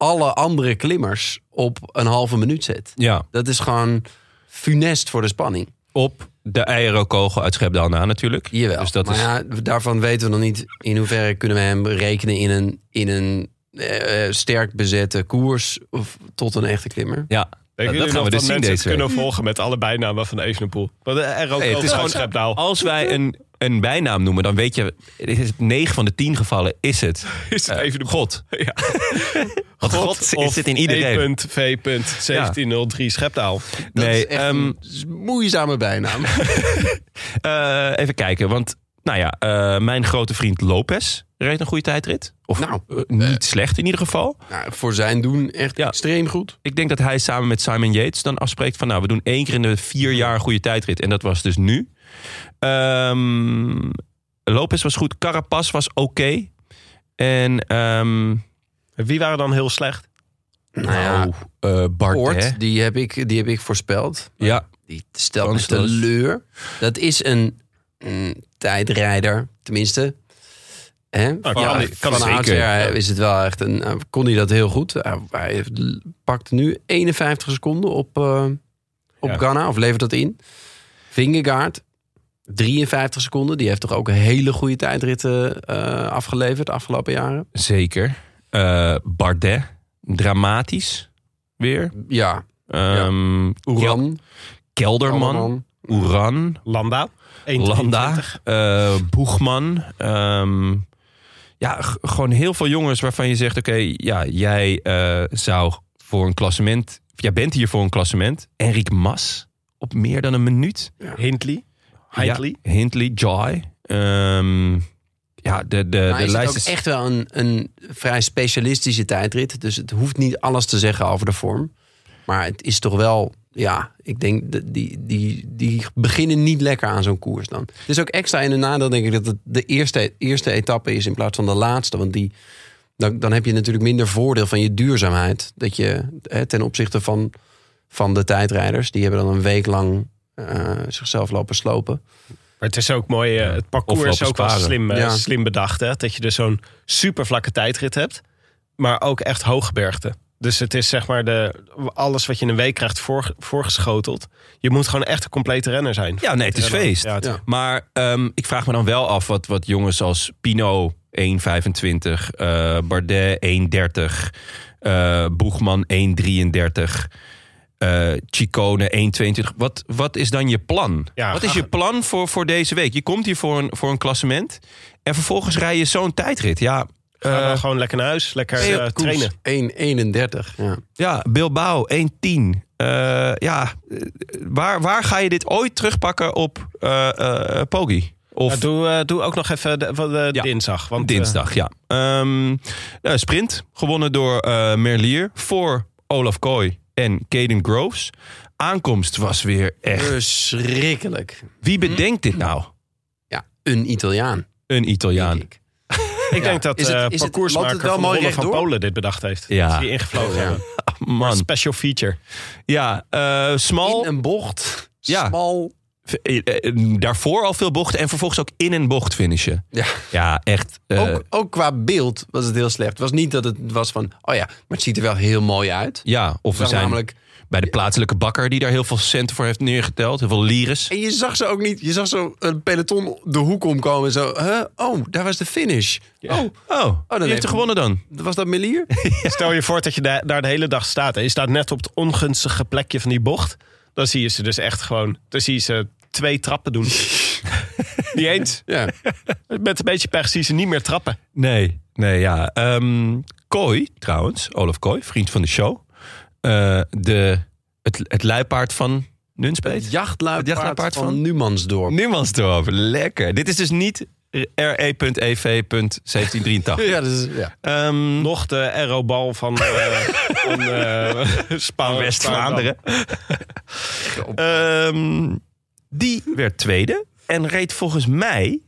alle andere klimmers op een halve minuut zet. Ja, Dat is gewoon funest voor de spanning. op de eierokogel uit Schepdaal na natuurlijk. Jawel. Dus dat maar is, ja, daarvan weten we nog niet in hoeverre kunnen we hem rekenen in een, in een eh, sterk bezette koers of tot een echte klimmer. ja, Denken dat gaan we nog dus zien deze kunnen week. volgen met alle bijnamen van Evenepoel? Want er ook Hey, het is gewoon Schepdaal. Als wij een, een bijnaam noemen, dan weet je, het is 9 van de 10 gevallen is het. Is het eh, Evenepoel? God. Ja. Want God, of zit in iedereen. E.V.1703 Schepdaal. Dat Nee, is echt ehm, een moeizame bijnaam. eh, even kijken, want nou ja, eh, mijn grote vriend Lopez reed een goede tijdrit. Of Nou, eh, niet slecht in ieder geval. nou, voor zijn doen echt Ja. extreem goed. Ik denk dat hij samen met Simon Yates dan afspreekt van... nou, we doen één keer in de vier jaar een goede tijdrit. En dat was dus nu. Ehm Lopez was goed. Carapaz was oké. En ehm Wie waren dan heel slecht? Nou ja, eh, Bardet. Oort, die heb, ik, die heb ik voorspeld. Ja, Die stelt me teleur. Dat is een, een tijdrijder, tenminste. Hè? kan die- kan van zeker. oudsher is het wel echt een. eh, Kon hij dat heel goed? Hij, hij pakt nu 51 seconden op, eh, op Ja. Ghana, of levert dat in. Vingegaard, 53 seconden. Die heeft toch ook een hele goede tijdritten eh, afgeleverd de afgelopen jaren. zeker. Eh, Bardet. Dramatisch. Weer. Ja, Ehm, Oeran. Kelderman. Oeran. Landa. 1,23. Landa, eh Boegman. ehm, ja, gewoon heel veel jongens waarvan je zegt: oké, ja, jij eh, zou voor een klassement. Jij bent hier voor een klassement. Enric Mas op meer dan een minuut. Hindley. Hindley. Ja, Hindley, Joy. Ehm, ja, de, de, Maar de is het lijst ook is echt wel een, een vrij specialistische tijdrit. Dus het hoeft niet alles te zeggen over de vorm. Maar het is toch wel, ja, ik denk dat die, die, die beginnen niet lekker aan zo'n koers dan. Het is ook extra in een nadeel, denk ik, dat het de eerste, eerste etappe is in plaats van de laatste. Want die, dan, dan heb je natuurlijk minder voordeel van je duurzaamheid. Dat je hè, ten opzichte van, van de tijdrijders, die hebben dan een week lang eh, zichzelf lopen slopen. Maar het is ook mooi. eh, het parcours is ook wel slim, eh, Ja. slim bedacht. Hè? Dat je dus zo'n super vlakke tijdrit hebt. Maar ook echt hooggebergte. Dus het is zeg maar de, alles wat je in een week krijgt voor, voorgeschoteld. Je moet gewoon echt een complete renner zijn. Ja, nee, het is Rennen. feest. Ja, het- Ja. Maar ehm, ik vraag me dan wel af wat, wat jongens als Pino 1,25, eh Bardet 1,30, eh Boegman 1,33, eh Chicone 1,22. Wat, wat is dan je plan? Ja, wat is je plan voor, voor deze week? Je komt hier voor een, voor een klassement en vervolgens rij je zo'n tijdrit. Ja, Ga dan eh, gewoon lekker naar huis. Lekker eh, trainen. 1,31. Ja. ja Bilbao 1,10. Eh, ja, waar, waar ga je dit ooit terugpakken op eh eh Poggi? Of Ja, doe, eh, doe ook nog even de, van de Ja. dinsdag. Want, Dinsdag, ja. Ehm, eh, sprint, gewonnen door eh, Merlier voor Olaf Kooi en Caden Groves. Aankomst was weer echt... Verschrikkelijk. Wie bedenkt dit nou? Ja, een Italiaan. Een Italiaan. ik. Denk dat Is het- eh is het- parcoursmaker het van Ronde? Polen dit bedacht heeft. Ja. Is die ingevlogen hebben. Man, Special feature. ja, eh, smal. In een bocht. Ja. Smal. Eh, daarvoor al veel bochten en vervolgens ook in een bocht finishen. Ja. Ja, echt. Ook, ook qua beeld was het heel slecht. Het was niet dat het was van, oh ja, maar het ziet er wel heel mooi uit. ja, of we zijn namelijk- bij de plaatselijke bakker die daar heel veel centen voor heeft neergeteld. Heel veel lires. En je zag ze ook niet. Je zag zo een peloton de hoek omkomen. en Zo, huh? oh, daar was de finish. Oh, Oh, wie heeft heeft- er gewonnen dan? was dat Melier? Stel je voor dat je da- daar de hele dag staat. En je staat net op het ongunstige plekje van die bocht. Dan zie je ze dus echt gewoon... Dan zie je ze twee trappen doen. niet eens. ja. Met een beetje pech zie je ze niet meer trappen. Nee, nee, ja. Ehm Kooi, trouwens, Olaf Kooi, vriend van de show. Eh, de, het, het luipaard van Nunspeet. Het jachtluipaard, Het jachtluipaard van, van- Numansdorp. Numansdorp, lekker. Dit is dus niet E RE.EV.1783. Ja, dat is, ja. Ehm Nog de aerobal van, eh van eh, Spaan, West-Vlaanderen. Ehm, die werd tweede en reed volgens mij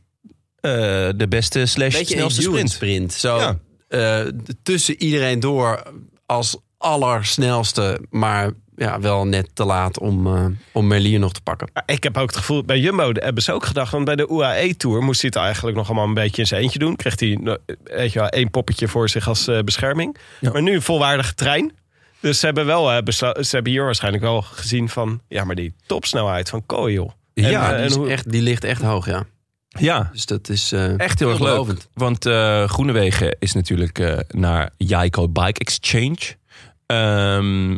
de beste slash Beetje snelste sprint. sprint. Zo Ja. tussen iedereen door als allersnelste. Maar ja, wel net te laat om, eh, om Merlier nog te pakken. Ik heb ook het gevoel, bij Jumbo hebben ze ook gedacht... want bij de UAE-tour moest hij het eigenlijk nog allemaal een beetje in zijn eentje doen. Kreeg hij nou, weet je wel, één poppetje voor zich als eh, bescherming. Ja. Maar nu een volwaardige trein. Dus ze hebben, wel, eh, ze hebben hier waarschijnlijk wel gezien van... ja, maar die topsnelheid van Kooi, joh. En, Ja, die, is hoe- echt, die ligt echt hoog, ja. Ja, Dus dat is eh, echt heel erg leuk. veelbelovend. Want eh Groenewegen is natuurlijk eh, naar Jaiko Bike Exchange. Ehm,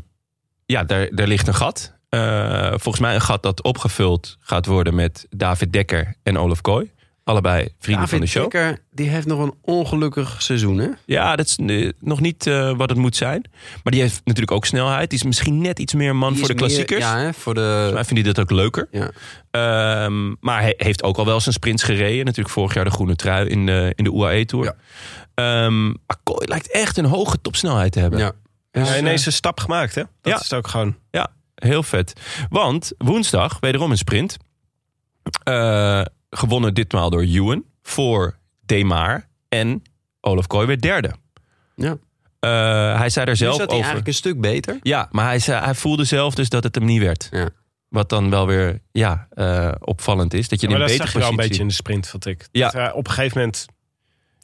ja, daar, daar ligt een gat. Eh, volgens mij een gat dat opgevuld gaat worden met David Dekker en Olaf Kooi. Allebei vrienden van de David show. Dekker, die heeft nog een ongelukkig seizoen, hè? Ja, dat is eh, nog niet eh, wat het moet zijn. Maar die heeft natuurlijk ook snelheid. Die is misschien net iets meer man Die voor de meer- klassiekers. ja, hè, voor Volgens de... mij vindt hij dat ook leuker. Ja. Ehm, maar hij heeft ook al wel zijn sprints gereden. Natuurlijk vorig jaar de groene trui in de, in de UAE-tour. Ja. Ehm, maar Kooi lijkt echt een hoge topsnelheid te hebben. Ja. Hij Dus, heeft eh, ineens een stap gemaakt, hè? Dat Ja. is ook gewoon... Ja, heel vet. Want woensdag, wederom een sprint. Eh, gewonnen ditmaal door Ewan voor Demar. En Olaf Kooi werd derde. Ja. Eh, hij zei er nu zelf over. eigenlijk een stuk beter. Ja, maar hij, zei, hij voelde zelf dus dat het hem niet werd. Ja. Wat dan wel weer ja, eh, opvallend is. Dat je in maar een dat betere zag je wel een positie... beetje in de sprint, vond ik. Ja. Dat, op een gegeven moment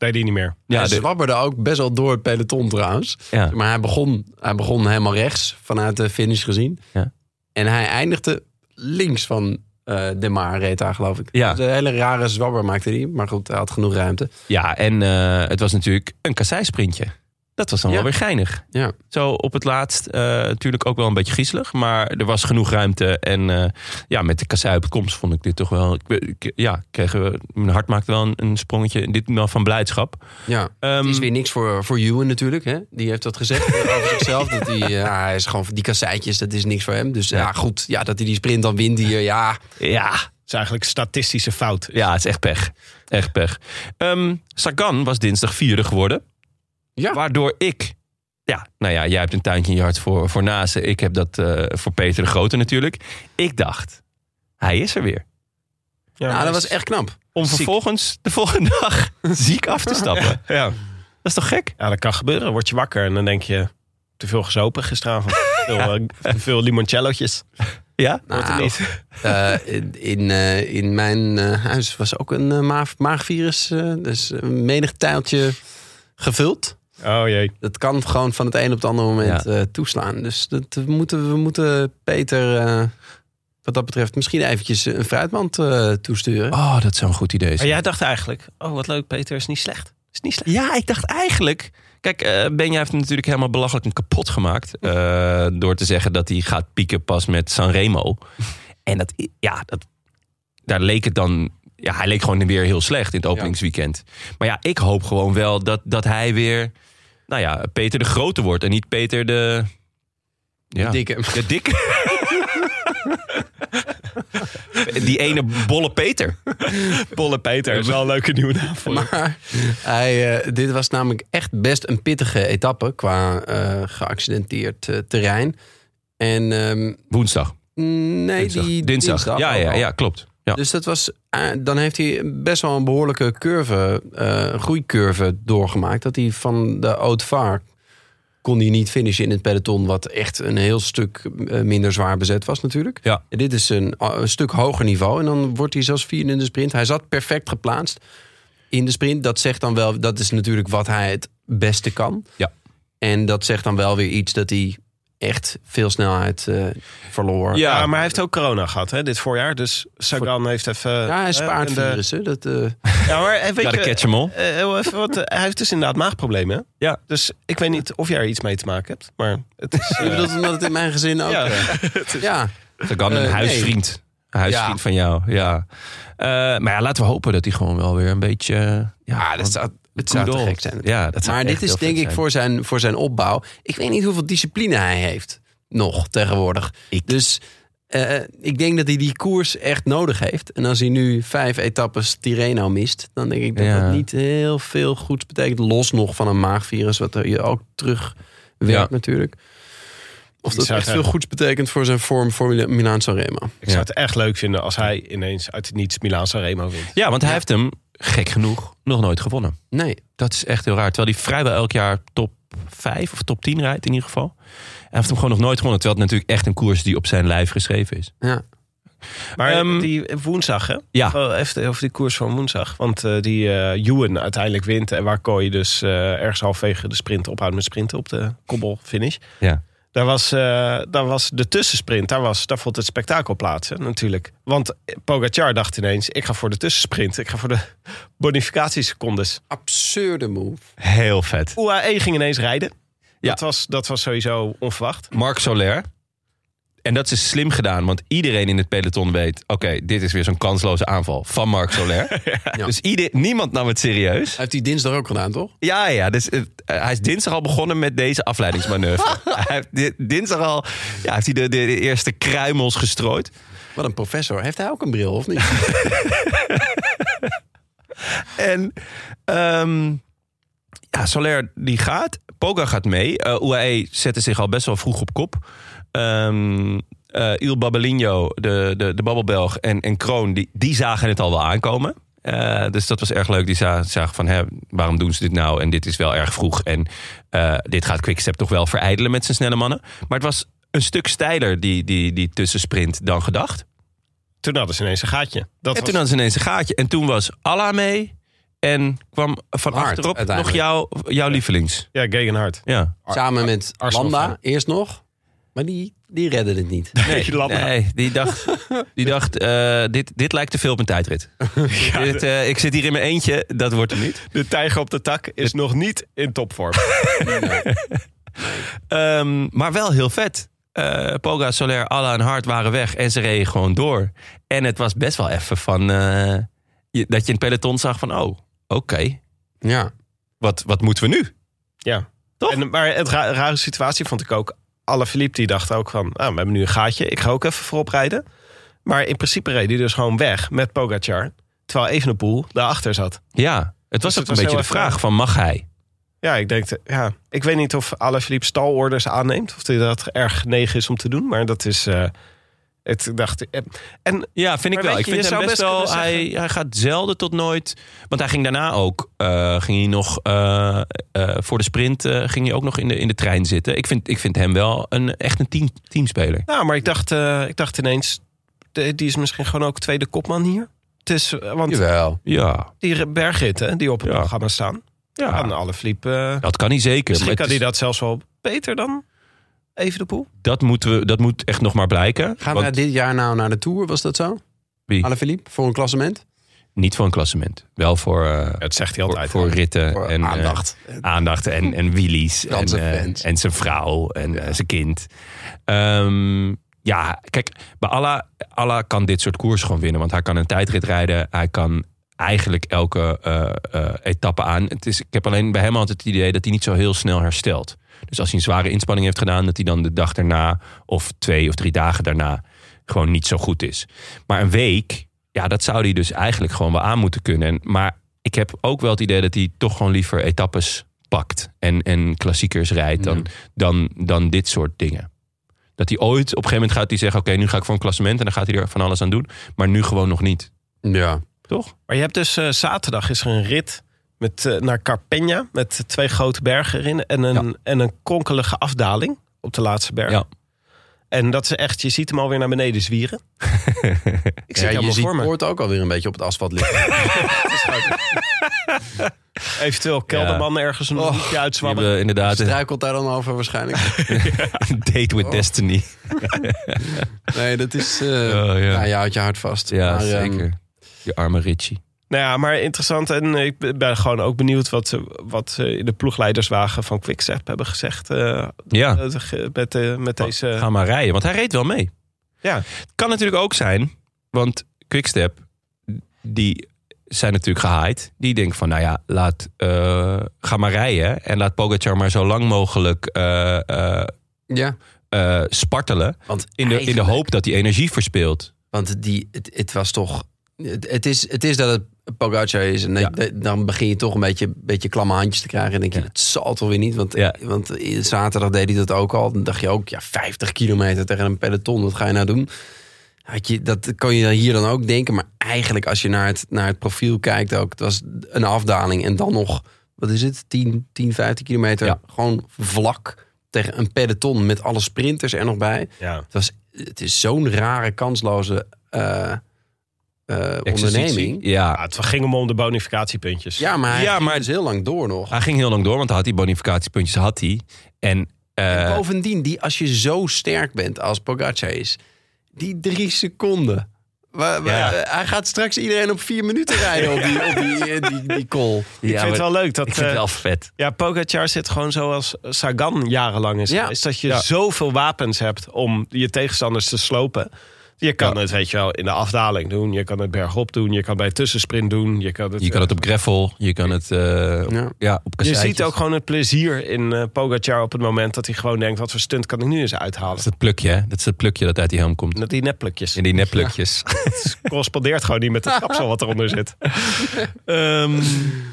deed hij niet meer. Ja, hij de- zwabberde ook best wel door het peloton trouwens. ja. Maar hij begon, hij begon helemaal rechts vanuit de finish gezien. Ja. En hij eindigde links van eh De Maar reed daar geloof ik. Ja. Dus een hele rare zwabber maakte hij. Maar goed, hij had genoeg ruimte. ja, en eh, het was natuurlijk een kassei-sprintje. Dat was dan Ja. wel weer geinig. Ja. Zo op het laatst eh, natuurlijk ook wel een beetje griezelig. Maar er was genoeg ruimte. En eh, ja, met de kassei op komst vond ik dit toch wel... Ik, ik- ja, kregen we, mijn hart maakte wel een, een sprongetje. Dit wel van blijdschap. ja. Ehm, Het is weer niks voor, voor Ewan natuurlijk. Hè? Die heeft dat gezegd over zichzelf. Dat hij, eh, ja, hij is gewoon die kasseitjes, dat is niks voor hem. Dus ja, goed. Ja, dat hij die sprint dan wint hier. Ja, ja, Het is eigenlijk statistische fout. ja, het is echt pech. Echt pech. Ehm, Sagan was dinsdag vierde geworden. Ja. Waardoor ik... Ja, nou ja, jij hebt een tuintje in je hart voor, voor Nase. Ik heb dat eh, voor Peter de Grote natuurlijk. Ik dacht, hij is er weer. Ja, nou, dat was echt knap. Om Ziek. vervolgens de volgende dag ziek af te stappen. Ja. Dat is toch gek? ja, dat kan gebeuren. Word je wakker en dan denk je... te veel gezopen gisteravond. Veel, eh, te veel limoncellootjes. Ja? Wordt het Nou, niet. eh, in, eh, in mijn huis was ook een maag, maagvirus. eh, dus een menig tijltje gevuld. Oh jee. Dat kan gewoon van het een op het andere moment eh, toeslaan. Dus dat, we, moeten, we moeten Peter, eh, wat dat betreft, misschien eventjes een fruitmand eh, toesturen. Oh, dat zou een goed idee Maar zijn. jij dacht eigenlijk... oh wat leuk Peter, is niet slecht. Is niet slecht. Ja, ik dacht eigenlijk... Kijk, eh Benja heeft hem natuurlijk helemaal belachelijk en kapot gemaakt. eh, door te zeggen dat hij gaat pieken pas met Sanremo. En dat, ja, dat, daar leek het dan... Ja, hij leek gewoon weer heel slecht in het openingsweekend. Maar ja, ik hoop gewoon wel dat, dat hij weer... Nou ja, Peter de Grote wordt en niet Peter de... Ja, Dikke. De dikke. Die ene bolle Peter. Bolle Peter is wel een leuke nieuwe naam voor. Maar hij, eh, dit was namelijk echt best een pittige etappe qua eh, geaccidenteerd eh, terrein. En ehm, Woensdag. nee, Dinsdag. die dinsdag. dinsdag Ja, ja, ja, klopt. Ja. Dus dat was, eh, dan heeft hij best wel een behoorlijke curve, eh, groeicurve doorgemaakt. Dat hij van de Haute Vaar kon hij niet finishen in het peloton... wat echt een heel stuk eh, minder zwaar bezet was natuurlijk. Ja. En dit is een, een stuk hoger niveau. En dan wordt hij zelfs vierde in de sprint. Hij zat perfect geplaatst in de sprint. Dat zegt dan wel, dat is natuurlijk wat hij het beste kan. Ja. En dat zegt dan wel weer iets dat hij echt veel snelheid eh, verloor. Ja, Ja. maar hij heeft ook corona gehad hè, dit voorjaar. Dus Sagan heeft even... Ja, hij spaart eh, de- virussen. Dat, eh, Ja, maar eh, weet Ja, catch 'em all. eh, heel even wat, eh, hij heeft dus inderdaad maagproblemen. hè? Ja. Dus ik weet niet of jij er iets mee te maken hebt. Maar het is... je bedoelt omdat het in mijn gezin ook... Ja. eh, ja. Sagan, een Eh, huisvriend. Een huisvriend Ja. van jou, ja. Eh, maar ja, laten we hopen dat hij gewoon wel weer een beetje... eh, ja, Ja, dat zou, het zou te gek zijn. Ja, dat zou maar dit is denk ik zijn. voor zijn, voor zijn opbouw. Ik weet niet hoeveel discipline hij heeft. Nog tegenwoordig. Ik- Dus eh, ik denk dat hij die koers echt nodig heeft. En als hij nu vijf etappes Tirreno mist... dan denk ik dat Ja. dat niet heel veel goeds betekent. Los nog van een maagvirus, wat er je ook terug werkt Ja. natuurlijk. Of dat echt het- veel goeds betekent voor zijn vorm voor Mila- Milaan Sanremo. Ik zou het echt leuk vinden als hij ineens uit het niets Milaan Sanremo wint. Ja, want hij heeft hem, gek genoeg, nog nooit gewonnen. Nee, Dat is echt heel raar. Terwijl hij vrijwel elk jaar top 5 of top 10 rijdt in ieder geval. Hij heeft hem gewoon nog nooit gewonnen. Terwijl het natuurlijk echt een koers die op zijn lijf geschreven is. ja. Maar Ehm, die woensdag, hè? Ja. Oh, Even over die koers van woensdag. Want eh, die eh Ewan uiteindelijk wint. En waar Kooi dus eh, ergens halfwege de sprint ophoudt met sprinten op de kobbelfinish. Ja. Daar was, eh, daar was de tussensprint, daar, was, daar vond het spektakel plaats hè, natuurlijk. Want Pogacar dacht ineens, ik ga voor de tussensprint. Ik ga voor de bonificatiesecondes. Absurde move. Heel vet. UAE ging ineens rijden. Ja. Dat, was, dat was sowieso onverwacht. Marc Soler. En dat is slim gedaan, want iedereen in het peloton weet... oké, dit is weer zo'n kansloze aanval van Marc Soler. Ja. Dus ieder, niemand nam het serieus. Heeft hij dinsdag ook gedaan, toch? Ja, ja. Dus, eh, hij is dinsdag al begonnen met deze afleidingsmanoeuvre. hij heeft di- dinsdag al ja, heeft hij de, de, de eerste kruimels gestrooid. Wat een professor. Heeft hij ook een bril, of niet? En ehm, ja, Soler die gaat. Poga gaat mee. Eh UAE zette zich al best wel vroeg op kop. Ehm eh, Il Babelinho, de, de, de babbelbelg en, en Kroon, die, die zagen het al wel aankomen. Eh, dus dat was erg leuk. Die za- zagen van, hè, waarom doen ze dit nou? En dit is wel erg vroeg. En eh, dit gaat Quickstep toch wel verijdelen met zijn snelle mannen. Maar het was een stuk steiler, die, die, die tussensprint, dan gedacht. Toen hadden ze ineens een gaatje. Dat En was, toen hadden ze ineens een gaatje. En toen was Allah mee. En kwam van Hart, achterop nog jouw, jouw lievelings. Ja, Gegenhard. Ja. Samen met Arsenal Landa, eerst nog. Maar die, die redden het niet. Nee, nee die dacht, die dacht eh, dit, dit lijkt te veel op een tijdrit. dit, eh, ik zit hier in mijn eentje, dat wordt hem niet. De tijger op de tak is nog niet in topvorm. Ehm, maar wel heel vet. Eh, Poga, Soler, Alla en Hart waren weg en ze reden gewoon door. En het was best wel even van... eh, je- dat je in het peloton zag van, oh, oké. Ja. Wat, wat moeten we nu? Ja. Toch? En, maar het ra- rare situatie vond ik ook. Alle Philippe die dacht ook van, ah, we hebben nu een gaatje. Ik ga ook even voorop rijden. Maar in principe reed hij dus gewoon weg met Pogacar. Terwijl Evenepoel daarachter zat. Ja, het was Dus ook het een was beetje de vraag van, mag hij? Ja, ik denk, te- ja, ik weet niet of alle Philippe stalorders aanneemt. Of hij dat erg genegen is om te doen. Maar dat is, eh, het dacht. eh, En Ja, vind ik wel. Ik vind je hem zou best best wel. Hij, hij gaat zelden tot nooit. Want hij ging daarna ook. eh, ging hij nog. eh, eh, voor de sprint. eh, ging hij ook nog in de, in de trein zitten. Ik vind, ik vind hem wel een, echt een team, teamspeler. Nou, maar ik dacht, eh, ik dacht ineens, de- die is misschien gewoon ook tweede kopman hier. Het is, want Jawel. Ja, die bergritten die op het Ja. programma staan, aan ja alle Philippe. eh, dat kan hij zeker. misschien kan hij dat zelfs wel beter dan Evenepoel. dat, moeten we, dat moet echt nog maar blijken. Gaan Want wij dit jaar nou naar de Tour? Was dat zo? Wie? Philippe voor een klassement? Niet voor een klassement. Wel voor, eh, Dat zegt hij altijd. voor ritten. Voor en, eh, aandacht. aandacht en, en wheelies. En, eh, en zijn vrouw en eh, zijn kind. Ehm, ja, kijk, bij Allah, Allah kan dit soort koers gewoon winnen. Want hij kan een tijdrit rijden. Hij kan eigenlijk elke eh, eh, etappe aan. Het is, ik heb alleen bij hem altijd het idee dat hij niet zo heel snel herstelt. Dus als hij een zware inspanning heeft gedaan... dat hij dan de dag daarna of twee of drie dagen daarna... gewoon niet zo goed is. Maar een week, ja, dat zou hij dus eigenlijk gewoon wel aan moeten kunnen. En, maar ik heb ook wel het idee dat hij toch gewoon liever etappes pakt. En, en klassiekers rijdt dan, dan, dan dit soort dingen. Dat hij ooit, op een gegeven moment gaat hij zeggen... oké, nu ga ik voor een klassement en dan gaat hij er van alles aan doen. Maar nu gewoon nog niet. Ja. Toch? Maar je hebt dus eh, zaterdag is er een rit met, eh, naar Carpegna met twee grote bergen erin en een, Ja. en een konkelige afdaling op de laatste berg. Ja. En dat is echt, je ziet hem alweer naar beneden zwieren. Ik zie Ja, het je voor me. Poort ook alweer een beetje op het asfalt liggen. Eventueel Kelderman ergens een Oh, hoekje hebben inderdaad Struikelt daar dan over waarschijnlijk. date with destiny. Nee, dat is... eh Oh, ja. ja. je houdt je hart vast. Ja, Maar, ehm, zeker. Je arme Richie. Nou ja, maar interessant. En ik ben gewoon ook benieuwd wat, ze- wat ze in de ploegleiderswagen van Quickstep hebben gezegd. eh, Ja. eh, met, met deze... Ga maar rijden, want hij reed wel mee. Ja. Het kan natuurlijk ook zijn, want Quickstep, die zijn natuurlijk gehaaid. Die denken van, nou ja, laat, eh, ga maar rijden. En laat Pogacar maar zo lang mogelijk eh, eh, ja, eh, spartelen. want In de, in de hoop dat hij energie verspeelt. Want die, het, het was toch... Het, het is, het is dat het Pogacar is. En Ja. dan- begin je toch een beetje, beetje klamme handjes te krijgen. En denk je, Ja. het zal toch weer niet. Want, Ja. want in- zaterdag deed hij dat ook al. Dan dacht je ook, ja, 50 kilometer tegen een peloton. Wat ga je nou doen? Had je, dat kan je hier dan ook denken. Maar eigenlijk als je naar het, naar het profiel kijkt ook. Het was een afdaling. En dan nog, wat is het? 10, 10 15 kilometer. Gewoon vlak tegen een peloton. Met alle sprinters er nog bij. Het, was, het is zo'n rare, kansloze eh, eh, Exercitie. onderneming. Ja, Ja, het ging hem om de bonificatiepuntjes. Ja, maar hij Ja, ging maar- dus heel lang door nog. hij ging heel lang door, want hij had die bonificatiepuntjes. Had hij. En, eh, En bovendien, die, als je zo sterk bent als Pogacar is... die drie seconden... Ja. Hij gaat straks iedereen op vier minuten rijden op die, op die, eh, die, die call. ik vind maar het wel leuk dat... ik vind het wel vet. Ja, Pogacar zit gewoon zoals Sagan jarenlang is Ja. geweest. Dat je Ja. zoveel wapens hebt om je tegenstanders te slopen. Je kan Ja. het, weet je wel, in de afdaling doen. Je kan het bergop doen. Je kan bij tussensprint doen. Je kan het, Je kan het op gravel, je kan het eh, op- Ja. ja. op je kasseitjes. ziet ook gewoon het plezier in eh Pogacar op het moment dat hij gewoon denkt... wat voor stunt kan ik nu eens Dat uithalen? is het plukje, hè? Dat is het plukje dat uit die helm komt. Met die nepplukjes. In die nepplukjes. Het correspondeert gewoon niet met het kapsel wat eronder zit. Ehm,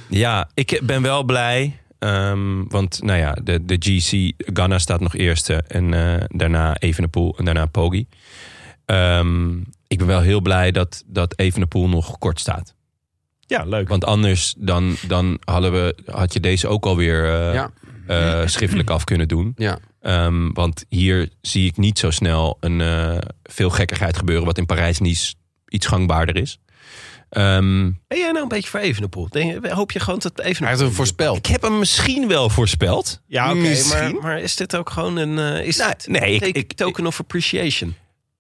ja, ik ben wel blij. ehm, want nou ja, de, de GC, Ghana staat nog eerste. En eh, daarna Evenepoel en daarna Poggi. Ehm, ik ben wel heel blij dat, dat Evenepoel nog kort staat. Ja, leuk. Want anders dan, dan hadden we, had je deze ook alweer eh Ja. eh, schriftelijk af kunnen doen. Ja. Ehm, want hier zie ik niet zo snel een eh, veel gekkigheid gebeuren... wat in Parijs niet iets gangbaarder is. Ehm, Ben jij nou een beetje voor Evenepoel? Denk je- Hoop je gewoon dat Evenepoel... Hij heeft hem voorspeld. ik heb hem misschien wel voorspeld. Ja, oké, Misschien. maar, maar is dit ook gewoon een... is Nou, dit nee, ik- ik- token of appreciation?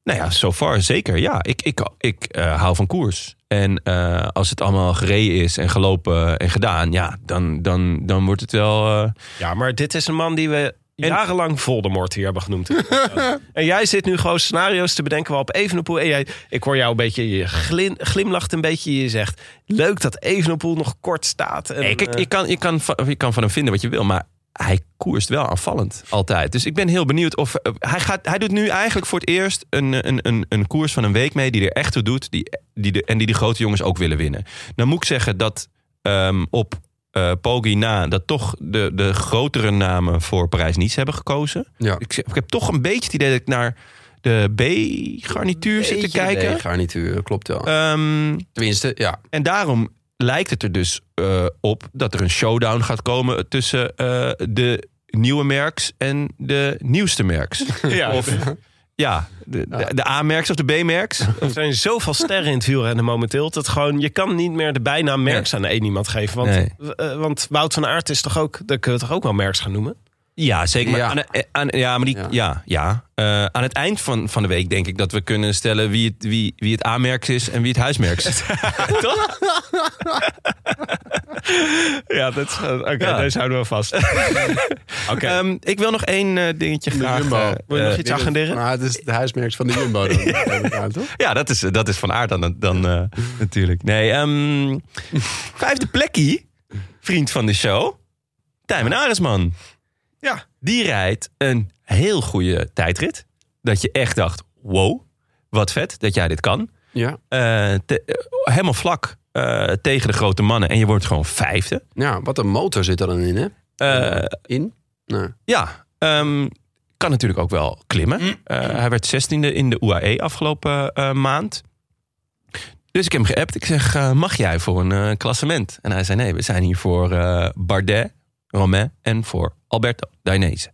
Nou ja, so far zeker. Ja, ik, ik, ik eh, hou van koers. En eh, als het allemaal gereden is en gelopen en gedaan... ja, dan, dan, dan wordt het wel... eh, Ja, maar dit is een man die we jarenlang Voldemort hier hebben genoemd. en jij zit nu gewoon scenario's te bedenken waarop Evenepoel... En jij, ik hoor jou een beetje, je glin, glimlacht een beetje. Je zegt, leuk dat Evenepoel nog kort staat. En, Nee, kijk, je, kan, je, kan, je kan van hem vinden wat je wil, maar hij koerst wel aanvallend altijd. Dus ik ben heel benieuwd of eh, hij gaat. Hij doet nu eigenlijk voor het eerst een, een, een, een koers van een week mee die er echt toe doet, die, die de, en die de grote jongens ook willen winnen. Dan moet ik zeggen dat ehm, op Poggi na dat toch de, de grotere namen voor Parijs-Nice hebben gekozen. Ja. Ik, ik heb toch een beetje het idee dat ik naar de B-garnituur zit te Beetje kijken. de garnituur, klopt wel. Ehm, Tenminste, ja. en daarom lijkt het er dus eh, op dat er een showdown gaat komen tussen eh, de nieuwe merks en de nieuwste merks. ja, Of ja, de, de, de A-merks of de B-merks. er zijn zoveel sterren in het wielrennen momenteel... dat gewoon, je kan niet meer de bijnaam Merks aan één iemand geven. Want, Nee. eh, want Wout van Aert is toch ook... dat kunnen we toch ook wel Merks gaan noemen? Ja, zeker. Maar Ja. Aan, de- aan, ja, maar die, Ja. ja. Ja, Eh, aan het eind van, van de week denk ik dat we kunnen stellen wie het, wie, wie het A-merks is en wie het huismerks is. Toch? Ja, dat is... Oké, Ja. deze houden we vast. Oké. Ehm, ik wil nog één eh, dingetje graag. Jumbo. eh, Wil je nog iets agenderen? Nou, het is de huismerks van de Jumbo. Dan, aan, toch? Ja, dat is, dat is van aard dan, dan eh, natuurlijk. Nee, ehm, vijfde plekje, vriend van de show, Tijmen Aresman. Ja. Die rijdt een heel goede tijdrit. Dat je echt dacht, wow, wat vet dat jij dit kan. Ja. Eh, te- eh, helemaal vlak eh, tegen de grote mannen en je wordt gewoon vijfde. ja, wat een motor zit er dan in, hè? In? Nou, ja, ehm, kan natuurlijk ook wel klimmen. Mm. Hij werd 16e in de UAE afgelopen maand. Dus ik heb hem geappt. Ik zeg, mag jij voor een klassement? En hij zei, nee, we zijn hier voor Bardet, Romain en voor Alberto Dainese.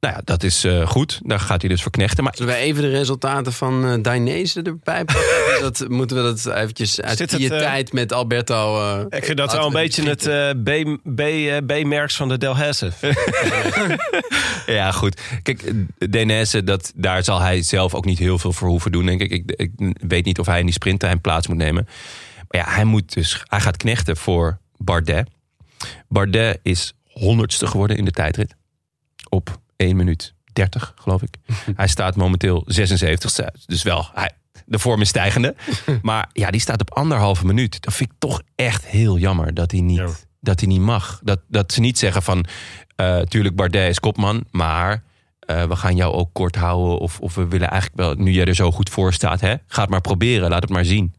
Nou ja, dat is eh, goed. Daar gaat hij dus voor knechten. Maar Zullen wij even de resultaten van eh Dainese erbij pakken? dat, moeten we dat eventjes uit dit die het, eh, tijd met Alberto... eh, Ik vind dat wel een we beetje het eh, B- B- B-merks van de Delhaize. Ja, goed. Kijk, DNS, dat, daar zal hij zelf ook niet heel veel voor hoeven doen, denk ik. ik. Ik weet niet of hij in die sprinttime plaats moet nemen. Maar ja, hij, moet dus, hij gaat knechten voor Bardet. Bardet is honderdste geworden in de tijdrit. Op 1 minuut 30, geloof ik. hij staat momenteel 76ste. Dus wel, hij, de vorm is stijgende. maar ja, die staat op anderhalve minuut. Dat vind ik toch echt heel jammer dat hij niet, Ja. dat hij niet mag. Dat, dat ze niet zeggen van... eh tuurlijk, Bardet is kopman, maar eh, we gaan jou ook kort houden. Of, of we willen eigenlijk wel, nu jij er zo goed voor staat, hè, ga het maar proberen, laat het maar zien.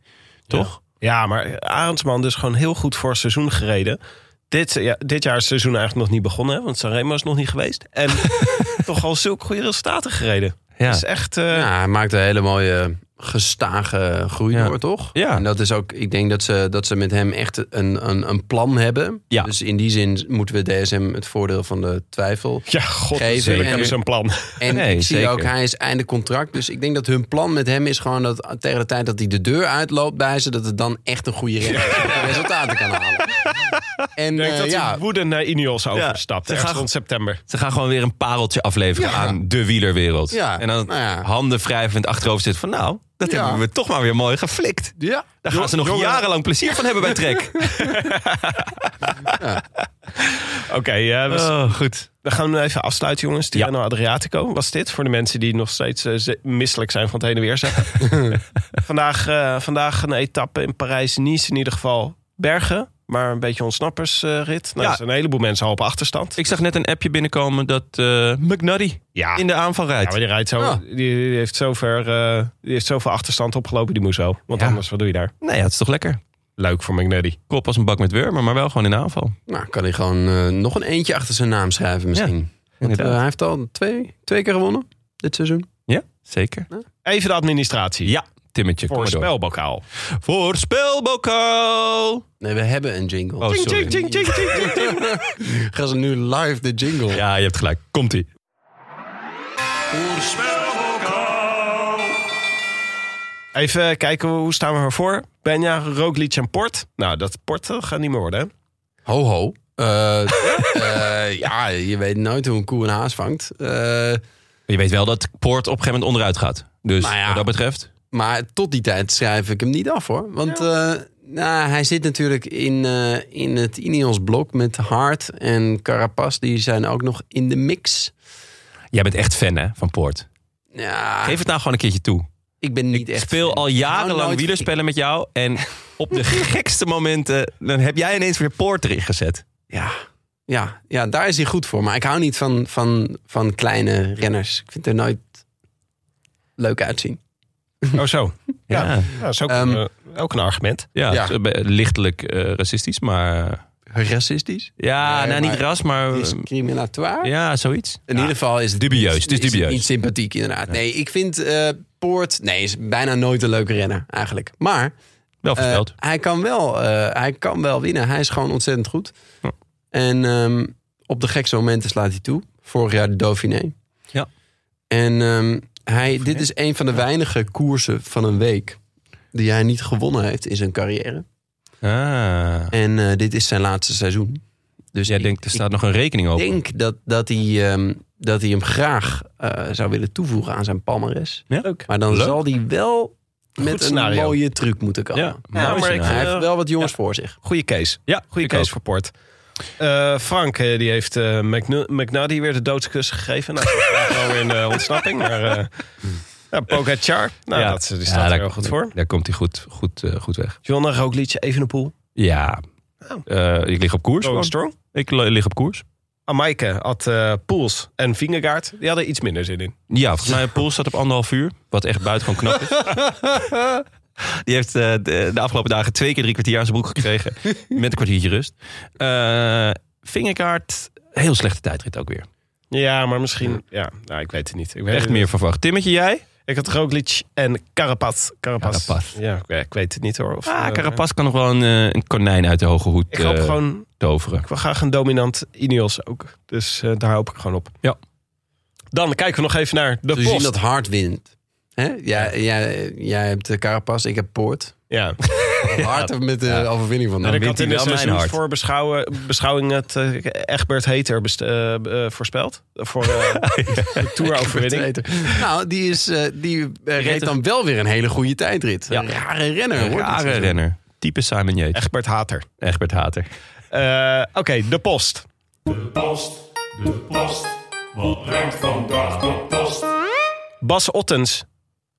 Toch? Ja, maar Arendsman dus gewoon heel goed voor het seizoen gereden. Dit, ja, dit jaar is het seizoen eigenlijk nog niet begonnen, hè, want Sanremo is nog niet geweest. En toch al zulke goede resultaten gereden. Ja. Dat is echt... eh, Ja, hij maakt een hele mooie gestage groei Ja. door, toch? Ja. En dat is ook, ik denk dat ze, dat ze met hem echt een, een, een plan hebben. Ja. Dus in die zin moeten we DSM het voordeel van de twijfel ja, god, Geven zeker en- hebben ze een plan. En Nee, ik zie zeker. ook, hij is einde contract. Dus ik denk dat hun plan met hem is gewoon dat tegen de tijd dat hij de deur uitloopt bij ze, dat het dan echt een goede resultaten kan halen. En Ik denk eh, dat ja, hij woedend naar Ineos overstapt. Ze ergens gaan- rond september. Ze gaan gewoon weer een pareltje afleveren Ja. aan de wielerwereld. Ja, En dan nou ja. handen wrijvend achterover zitten van... nou, dat Ja. hebben we toch maar weer mooi geflikt. ja. Daar gaan ze nog jongen. jarenlang plezier van hebben bij Trek. Oké, eh, we, Oh, goed. we gaan nu even afsluiten, jongens. Ja. Tirreno Adriatico was dit. Voor de mensen die nog steeds eh, ze- misselijk zijn van het heen en weer zetten. vandaag, eh, vandaag een etappe in Parijs-Nice in ieder geval. Bergen, maar een beetje ontsnappersrit. Nou, Ja. er zijn een heleboel mensen al op achterstand. Ik zag net een appje binnenkomen dat eh McNuddy Ja, in de aanval ja rijdt. maar die, rijdt zo, Ah. die, die heeft zover, eh, die heeft zoveel achterstand opgelopen, die moest zo. Want Ja. anders, wat doe je daar? Nee, ja, het is toch lekker. Leuk voor McNuddy. Kop als een bak met wurmen, maar wel gewoon in de aanval. Nou, kan hij gewoon eh, nog een eentje achter zijn naam schrijven misschien. Want, hij heeft al twee, twee keer gewonnen dit seizoen. Ja, zeker. Even de administratie. Ja, Timmetje, kom voor maar door. spelbokaal. Voorspelbokaal! Nee, we hebben een jingle. Oh, sorry. Gaan ze nu live de jingle? Ja, je hebt gelijk. Komt-ie. Even kijken, hoe staan we ervoor? Benja, Roglic en Port. Nou, dat Port eh, gaat niet meer worden, hè? Ho ho. Eh, eh, ja, je weet nooit hoe een koe een haas vangt. Eh, Je weet wel dat Poort op een gegeven moment onderuit gaat. Dus Nou ja. wat dat betreft... maar tot die tijd schrijf ik hem niet af hoor. Want eh, nou, hij zit natuurlijk in, eh, in het Ineos blok met Hart en Carapaz. Die zijn ook nog in de mix. Jij bent echt fan hè, van Poort. Ja, Geef het nou gewoon een keertje toe. ik ben niet Ik echt speel fan. al jarenlang nooit- wielerspellen met jou. En op de gekste momenten... dan heb jij ineens weer Poort erin gezet. Ja, ja, ja, daar is hij goed voor. Maar ik hou niet van, van, van kleine renners. Ik vind er nooit leuk uitzien. Oh, zo. Ja, Ja, ja dat is ook, Ehm, eh, ook een argument. ja, Ja. het is een be- lichtelijk eh, racistisch. Maar Racistisch? ja, Nee, nou niet ras, maar... Discriminatoire? ja, zoiets. In ieder geval is het Dubieus, het is dubieus. Niet sympathiek inderdaad. Nee, ik vind eh, Poort... Nee, is bijna nooit een leuke renner eigenlijk. Maar Wel eh, verteld. hij, kan wel, eh, hij kan wel winnen. Hij is gewoon ontzettend goed. Ja. En ehm, op de gekste momenten slaat hij toe. Vorig jaar de Dauphiné. Ja. En ehm, hij, dit is een van de weinige koersen van een week... die hij niet gewonnen heeft in zijn carrière. ah. En eh, dit is zijn laatste seizoen. Dus Jij ik- denkt, er ik staat nog een rekening ik open. denk dat, dat, hij, ehm, dat hij hem graag eh, zou willen toevoegen aan zijn palmares. Ja? Leuk. Maar dan Leuk. zal hij wel met een scenario. mooie truc moeten komen. Ja, maar ik- scenario. Hij Eh, heeft wel wat jongens voor zich. Goeie case. Ja, Goeie ik case ook. voor Port. Eh, Frank eh, die heeft McNuddy weer de doodskus gegeven. Nou, is wel in ontsnapping. Maar uh, ja, Pogacar, nou, Ja. dat, die Ja, staat er daar- heel goed voor. Daar komt hij goed, goed, goed weg. Jonna, Roglic, Evenepoel. Ja, Eh, ik lig op koers. Strong. Ik li- lig op koers. Amaike had eh Poels en Vingegaard. Die hadden iets minder zin in. Ja, volgens mij Poel staat op anderhalf uur. Wat echt buitengewoon knap is. Die heeft eh, de, de afgelopen dagen twee keer drie kwartier aan zijn broek gekregen. met een kwartiertje rust. Eh Vingegaard, heel slechte tijdrit ook weer. Ja, maar misschien... Ja, nou, ik weet het niet. Ik weet Echt het meer verwacht. Timmetje, jij? Ik had Roglic en Carapaz. Carapaz. Carapaz. Ja, ik, weet het niet hoor. Of, Ah, eh, Carapaz kan nog wel een, een konijn uit de hoge hoed Ik hoop eh, gewoon... toveren. Ik wil graag een dominant Ineos ook. Dus eh, daar hoop ik gewoon op. Ja. Dan kijken we nog even naar de We zien dat hard wint. Hè? Jij, jij, jij hebt de Carapas, ik heb Poort. Ja. Hard met de overwinning van En de ik had in hij de wel mijn hart. voor beschouwen, beschouwing het eh, Egbert Heter best- eh, eh, voorspeld. Voor de toeroverwinning. Nou, die, is, die reed dan wel weer een hele goede tijdrit. Ja. Een rare renner. Een hoor, rare renner. Type Simon Yates. Egbert Hater. Egbert Hater. Eh, Oké, de post. De post, de post. Wat brengt vandaag de post? Bas Ottens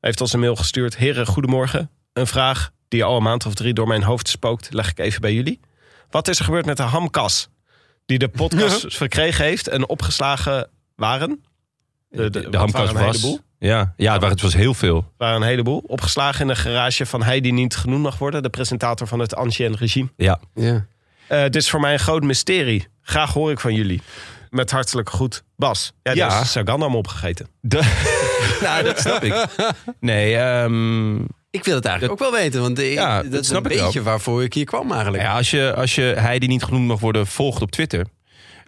heeft ons een mail gestuurd. Heren, goedemorgen. Een vraag die al een maand of drie door mijn hoofd spookt, leg ik even bij jullie. Wat is er gebeurd met de hamkas die de podcast verkregen heeft en opgeslagen waren? De, hamkas waren een was... heleboel. Ja, ja het, waren, het was heel veel. waren een heleboel. Opgeslagen in de garage van hij die niet genoemd mag worden. De presentator van het Ancien regime. Ja. Ja. Eh, dit is voor mij een groot mysterie. Graag hoor ik van jullie. Met hartelijk goed, Bas. Ja, Ja. ja. is Sagan allemaal opgegeten. nou, dat snap ik. Nee, ehm, Ik wil het eigenlijk ook wel weten, want ik- Ja, dat dat is snap een ik beetje waarvoor ik hier kwam eigenlijk. ja, als, je, als je hij die niet genoemd mag worden volgt op Twitter...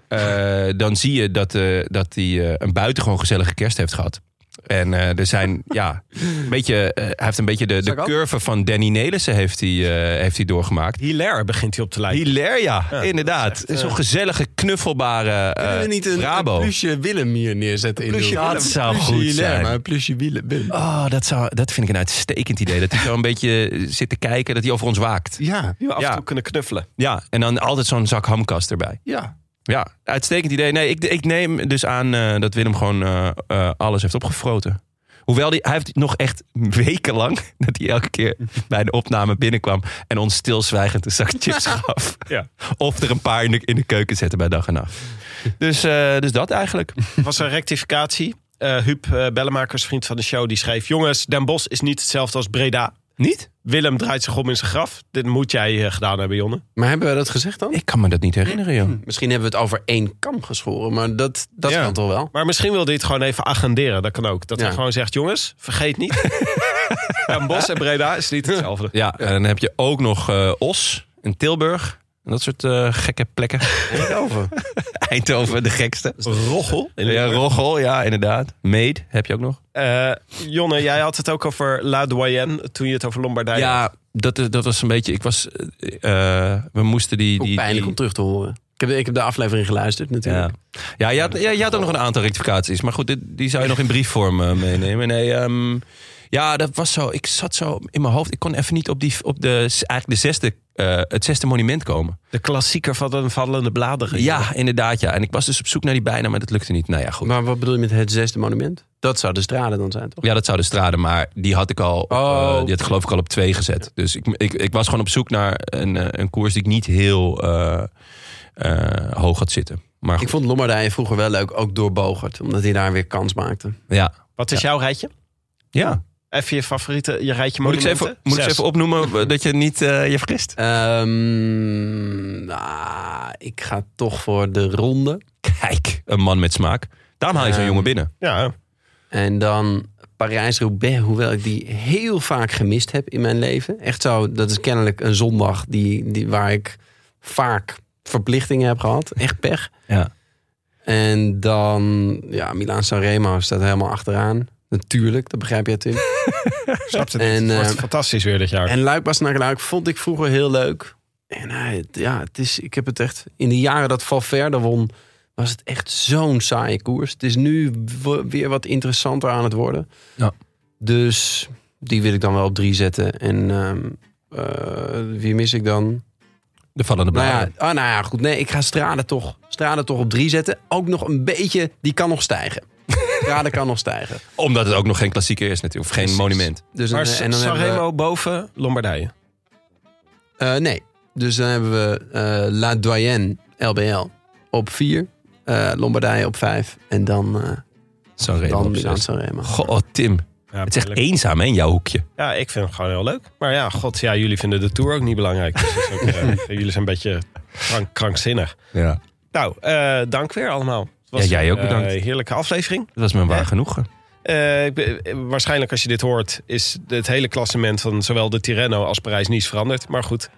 eh, dan zie je dat, eh, dat hij eh, een buitengewoon gezellige kerst heeft gehad. En eh, er zijn, ja, een beetje, eh, hij heeft een beetje de, de curve van Danny Nelissen heeft hij, eh, heeft hij doorgemaakt. Hilaire begint hij op te lijken. Hilaria, Ja, inderdaad. Zo'n gezellige, knuffelbare Kunnen we eh niet een, plusje Willem hier neerzetten? in Plusje de- Willem. Dat zou Plusje goed Hilaire, zijn. maar een plusje Willem. Willem. Oh, dat, zou, dat vind ik een uitstekend idee. Dat hij zo een beetje zit te kijken, dat hij over ons waakt. Ja, Die we af en Ja. toe kunnen knuffelen. Ja, en dan altijd zo'n zak hamkast erbij. ja. Ja, uitstekend idee. Nee, ik, ik neem dus aan eh, dat Willem gewoon eh, eh, alles heeft opgefroten. Hoewel die, hij heeft nog echt wekenlang dat hij elke keer bij de opname binnenkwam en ons stilzwijgend een zak chips gaf. Ja. Of er een paar in de, in de keuken zetten bij dag en nacht. Dus, eh, dus dat eigenlijk. was een rectificatie. Eh Huub uh, Bellemakers, vriend van de show, die schreef... Jongens, Den Bosch is niet hetzelfde als Breda. Niet? Willem draait zich om in zijn graf. Dit moet jij eh, gedaan hebben, Jonne. Maar hebben we dat gezegd dan? Ik kan me dat niet herinneren, joh. Misschien hebben we het over één kam geschoren, maar dat, dat Ja. kan toch wel? Maar misschien wil hij het gewoon even agenderen. Dat kan ook. Dat Ja. hij gewoon zegt, jongens, vergeet niet. Den Bosch en Breda is niet hetzelfde. Ja, en dan heb je ook nog eh, Os en Tilburg. Dat soort eh, gekke plekken. Eindhoven. Eindhoven, de gekste. Roggel. Ja, Roggel, ja, inderdaad. Meed heb je ook nog. Eh, Jonne, jij had het ook over La Doyenne toen je het over Lombardije had. Ja, dat, is- dat was een beetje... Ik was... eh, eh, we moesten die... Die, pijnlijk die- om terug te horen. Ik heb, ik heb de aflevering geluisterd natuurlijk. Ja, ja, je, had, ja je had ook nog een aantal rectificaties. Maar goed, dit- die zou je nog in briefvorm eh, meenemen. Nee, ehm, ja, dat was zo... Ik zat zo in mijn hoofd. Ik kon even niet op, die, op de, eigenlijk de zesde, eh, het zesde monument komen. De klassieker van de vallende bladeren. Ja, inderdaad, ja. En ik was dus op zoek naar die bijna, maar dat lukte niet. Nou ja, goed. Maar wat bedoel je met het zesde monument? Dat zou de strade dan zijn, toch? Ja, dat zou de strade, maar die had ik al, Oh. eh, die had ik geloof ik al op twee gezet. Dus ik, ik, ik was gewoon op zoek naar een, eh, een koers die ik niet heel eh, eh, hoog had zitten. Maar Ik vond Lombardije vroeger wel leuk, ook door Bogert. Omdat hij daar weer kans maakte. ja. Wat is jouw rijtje? ja. Even je favoriete, je rijtje Moet ik ze even, moet ik ze even opnoemen dat je niet eh, je vergist? Ehm, nou, ik ga toch voor de ronde. Kijk, een man met smaak. Daarom haal je zo'n Ehm, jongen binnen. Ja, En dan Parijs-Roubaix, hoewel ik die heel vaak gemist heb in mijn leven. Echt zo, dat is kennelijk een zondag die, die, waar ik vaak verplichtingen heb gehad. Echt pech. Ja. En dan, ja, Milaan-San Remo staat helemaal achteraan. Natuurlijk, dat begrijp jij, Tim. snap het En, wordt eh, fantastisch weer dit jaar. En Luik naar Luik vond ik vroeger heel leuk. En ja, het is, ik heb het echt... In de jaren dat Valverde won, was het echt zo'n saaie koers. Het is nu weer wat interessanter aan het worden. Ja. Dus die wil ik dan wel op drie zetten. En ehm, eh, wie mis ik dan? De vallende Nou ja, oh, nou ja, goed. Nee, ik ga Strade toch, Strade toch op drie zetten. Ook nog een beetje, die kan nog stijgen. Strade kan nog stijgen. Omdat het ook nog geen klassieker is natuurlijk. Of geen Precies. monument. Dus maar dan, en dan hebben we- Sanremo boven Lombardije. Eh, nee. Dus dan hebben we eh, La Doyenne LBL op 4. Lombardije op 5. En dan, eh Sanremo dan op. Sanremo. Goh, oh, Tim. Ja, Het is echt eenzaam hè, in jouw hoekje. Ja, ik vind het gewoon heel leuk. Maar ja, god, ja, jullie vinden de Tour ook niet belangrijk. Dus ook, eh, jullie zijn een beetje krank, krankzinnig. Ja. Nou, eh, dank weer allemaal. Was Ja, jij ook een, eh, bedankt. heerlijke aflevering. Dat was me waar Ja. genoegen. Eh, ik ben- waarschijnlijk als je dit hoort, is het hele klassement van zowel de Tirreno als Parijs-Nice veranderd. Maar goed,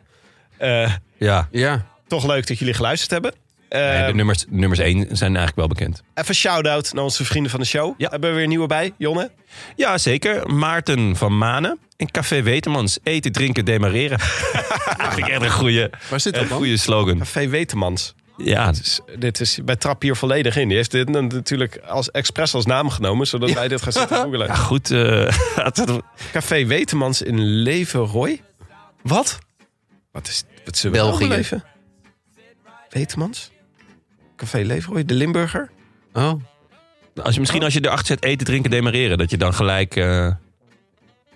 Eh, Ja. Ja. toch leuk dat jullie geluisterd hebben. Eh, Nee, de nummers, nummers 1 zijn eigenlijk wel bekend. Even shout-out naar onze vrienden van de show. Ja. Hebben we weer een nieuwe bij, Jonne? Ja, zeker. Maarten van Manen. En Café Wetemans. Eten, drinken, demareren. dat vind ik echt een goede, Waar zit dat een goede slogan. Café Wetemans. Ja, Dus dit is bij Trap hier volledig in. Die heeft dit natuurlijk als expres als naam genomen, zodat wij dit gaan zitten googelen. ja goed. eh, Café Wetemans in Levenroy. wat? Wat is wat we nou België. beleven? Wetemans? Café Levenroy, de Limburger. Oh. Als je, misschien als je erachter zet eten, drinken, demareren. Dat je dan gelijk... eh,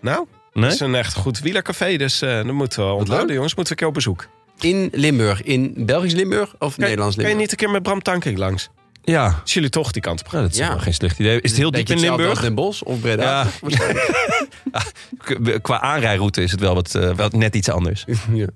Nou, nee? het is een echt goed wielercafé, dus eh dan moeten we onthouden, jongens. Moeten we een keer op bezoek. In Limburg. In Belgisch Limburg of Kan, Nederlands kan je Limburg? niet een keer met Bram Tankink langs? Ja. Als jullie toch die kant op gaan. Dat is Ja. wel geen slecht idee. Is het heel diep in Limburg? Den Bosch of Breda? Ja. K- Qua aanrijroute is het wel, wat, eh, wel net iets anders. ja.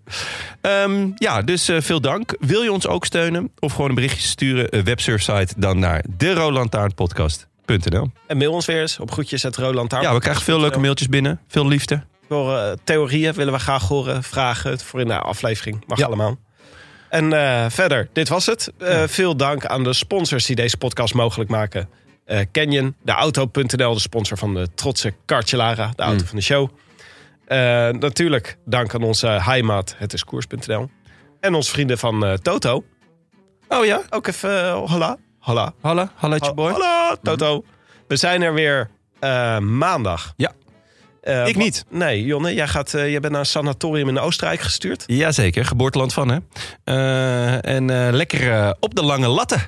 Ehm, ja, dus eh, veel dank. Wil je ons ook steunen? Of gewoon een berichtje sturen? Een websurfsite dan naar derolantaarnpodcast.nl En mail ons weer eens op groetjes at Roland Ja, we krijgen veel leuke mailtjes binnen. Veel liefde. Voor eh, theorieën willen we graag horen, vragen voor in de aflevering. Mag Ja. allemaal. En eh, verder, dit was het. Eh, Veel dank aan de sponsors die deze podcast mogelijk maken. Eh, Canyon, de Auto.nl, de sponsor van de trotse Cartjelara, de auto Mm. van de show. Natuurlijk dank aan onze heimat, het is koers.nl. En onze vrienden van Toto. Oh ja? Ook even, hola, hola. Hallo, hallo boy. Hallo, Toto. We zijn er weer maandag. Ja. Eh, Ik niet. Nee, Jonne, jij, gaat, eh, jij bent naar een sanatorium in Oostenrijk gestuurd. Jazeker, geboorteland van hè. Eh, en eh, lekker op de lange latten.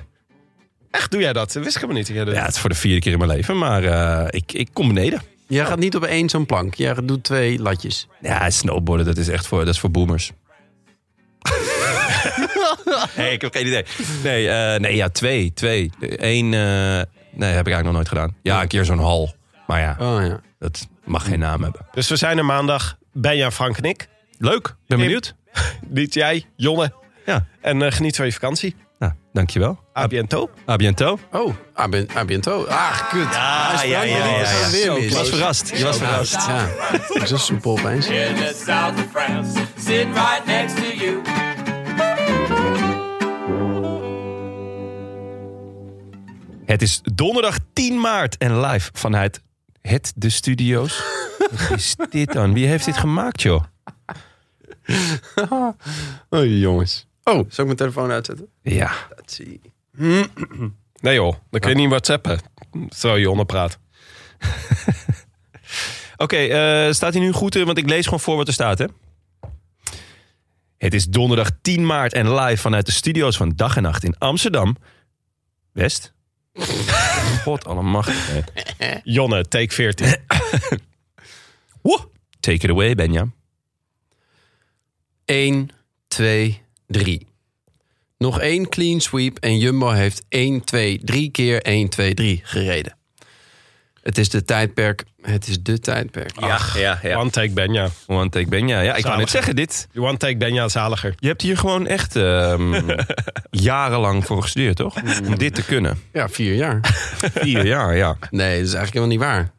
Echt, doe jij dat? Wist ik helemaal niet. dat jij dat- Ja, het is voor de vierde keer in mijn leven, maar eh, ik, ik kom beneden. Jij gaat niet op één zo'n plank. Jij doet twee latjes. Ja, snowboarden, dat is echt voor, dat is voor boomers. hey, ik heb geen idee. Nee, eh, nee ja, twee. twee. Eén, eh, nee, heb ik eigenlijk nog nooit gedaan. Ja, een keer zo'n hal. Maar ja, Oh ja. dat mag geen naam hebben. Dus we zijn er maandag. Benja, Frank en ik. Leuk, ben benieuwd. Niet jij, Jonne. Ja, En eh, geniet van je vakantie. nou, dankjewel. A biento. A biento. Oh, a ben- a biento. Ah, kut. Ja, ja, ja, ja. Je was verrast. Je was verrast. Ja, ik zo soepel opeens. In the south of France, sitting right next to you. Het is donderdag 10 maart en live vanuit het de studio's. Wat is dit dan? Wie heeft dit gemaakt, joh? Oh, jongens. Oh, zal ik mijn telefoon uitzetten? Ja. Dat zie Nee joh, dan kun je niet whatsappen. Terwijl Jonne praat. Oké, eh, staat hij nu goed? eh, Want ik lees gewoon voor wat er staat, hè? Het is donderdag 10 maart en live vanuit de studio's van Dag en Nacht in Amsterdam. West. God allemachtig. Jonne, take 14. Woe. Take it away, Benja. 1, 2, 3. Nog één clean sweep en Jumbo heeft 1, 2, 3 keer 1, 2, 3 gereden. Het is de tijdperk. Het is de tijdperk. Ja, ja, ja. One take Benja. One take Benja. Ja, ik Zalig. net zeggen, dit... One take Benja zaliger. Je hebt hier gewoon echt ehm, jarenlang voor gestudeerd, toch? Om dit te kunnen. Ja, vier jaar. Vier jaar, ja. Nee, dat is eigenlijk helemaal niet waar.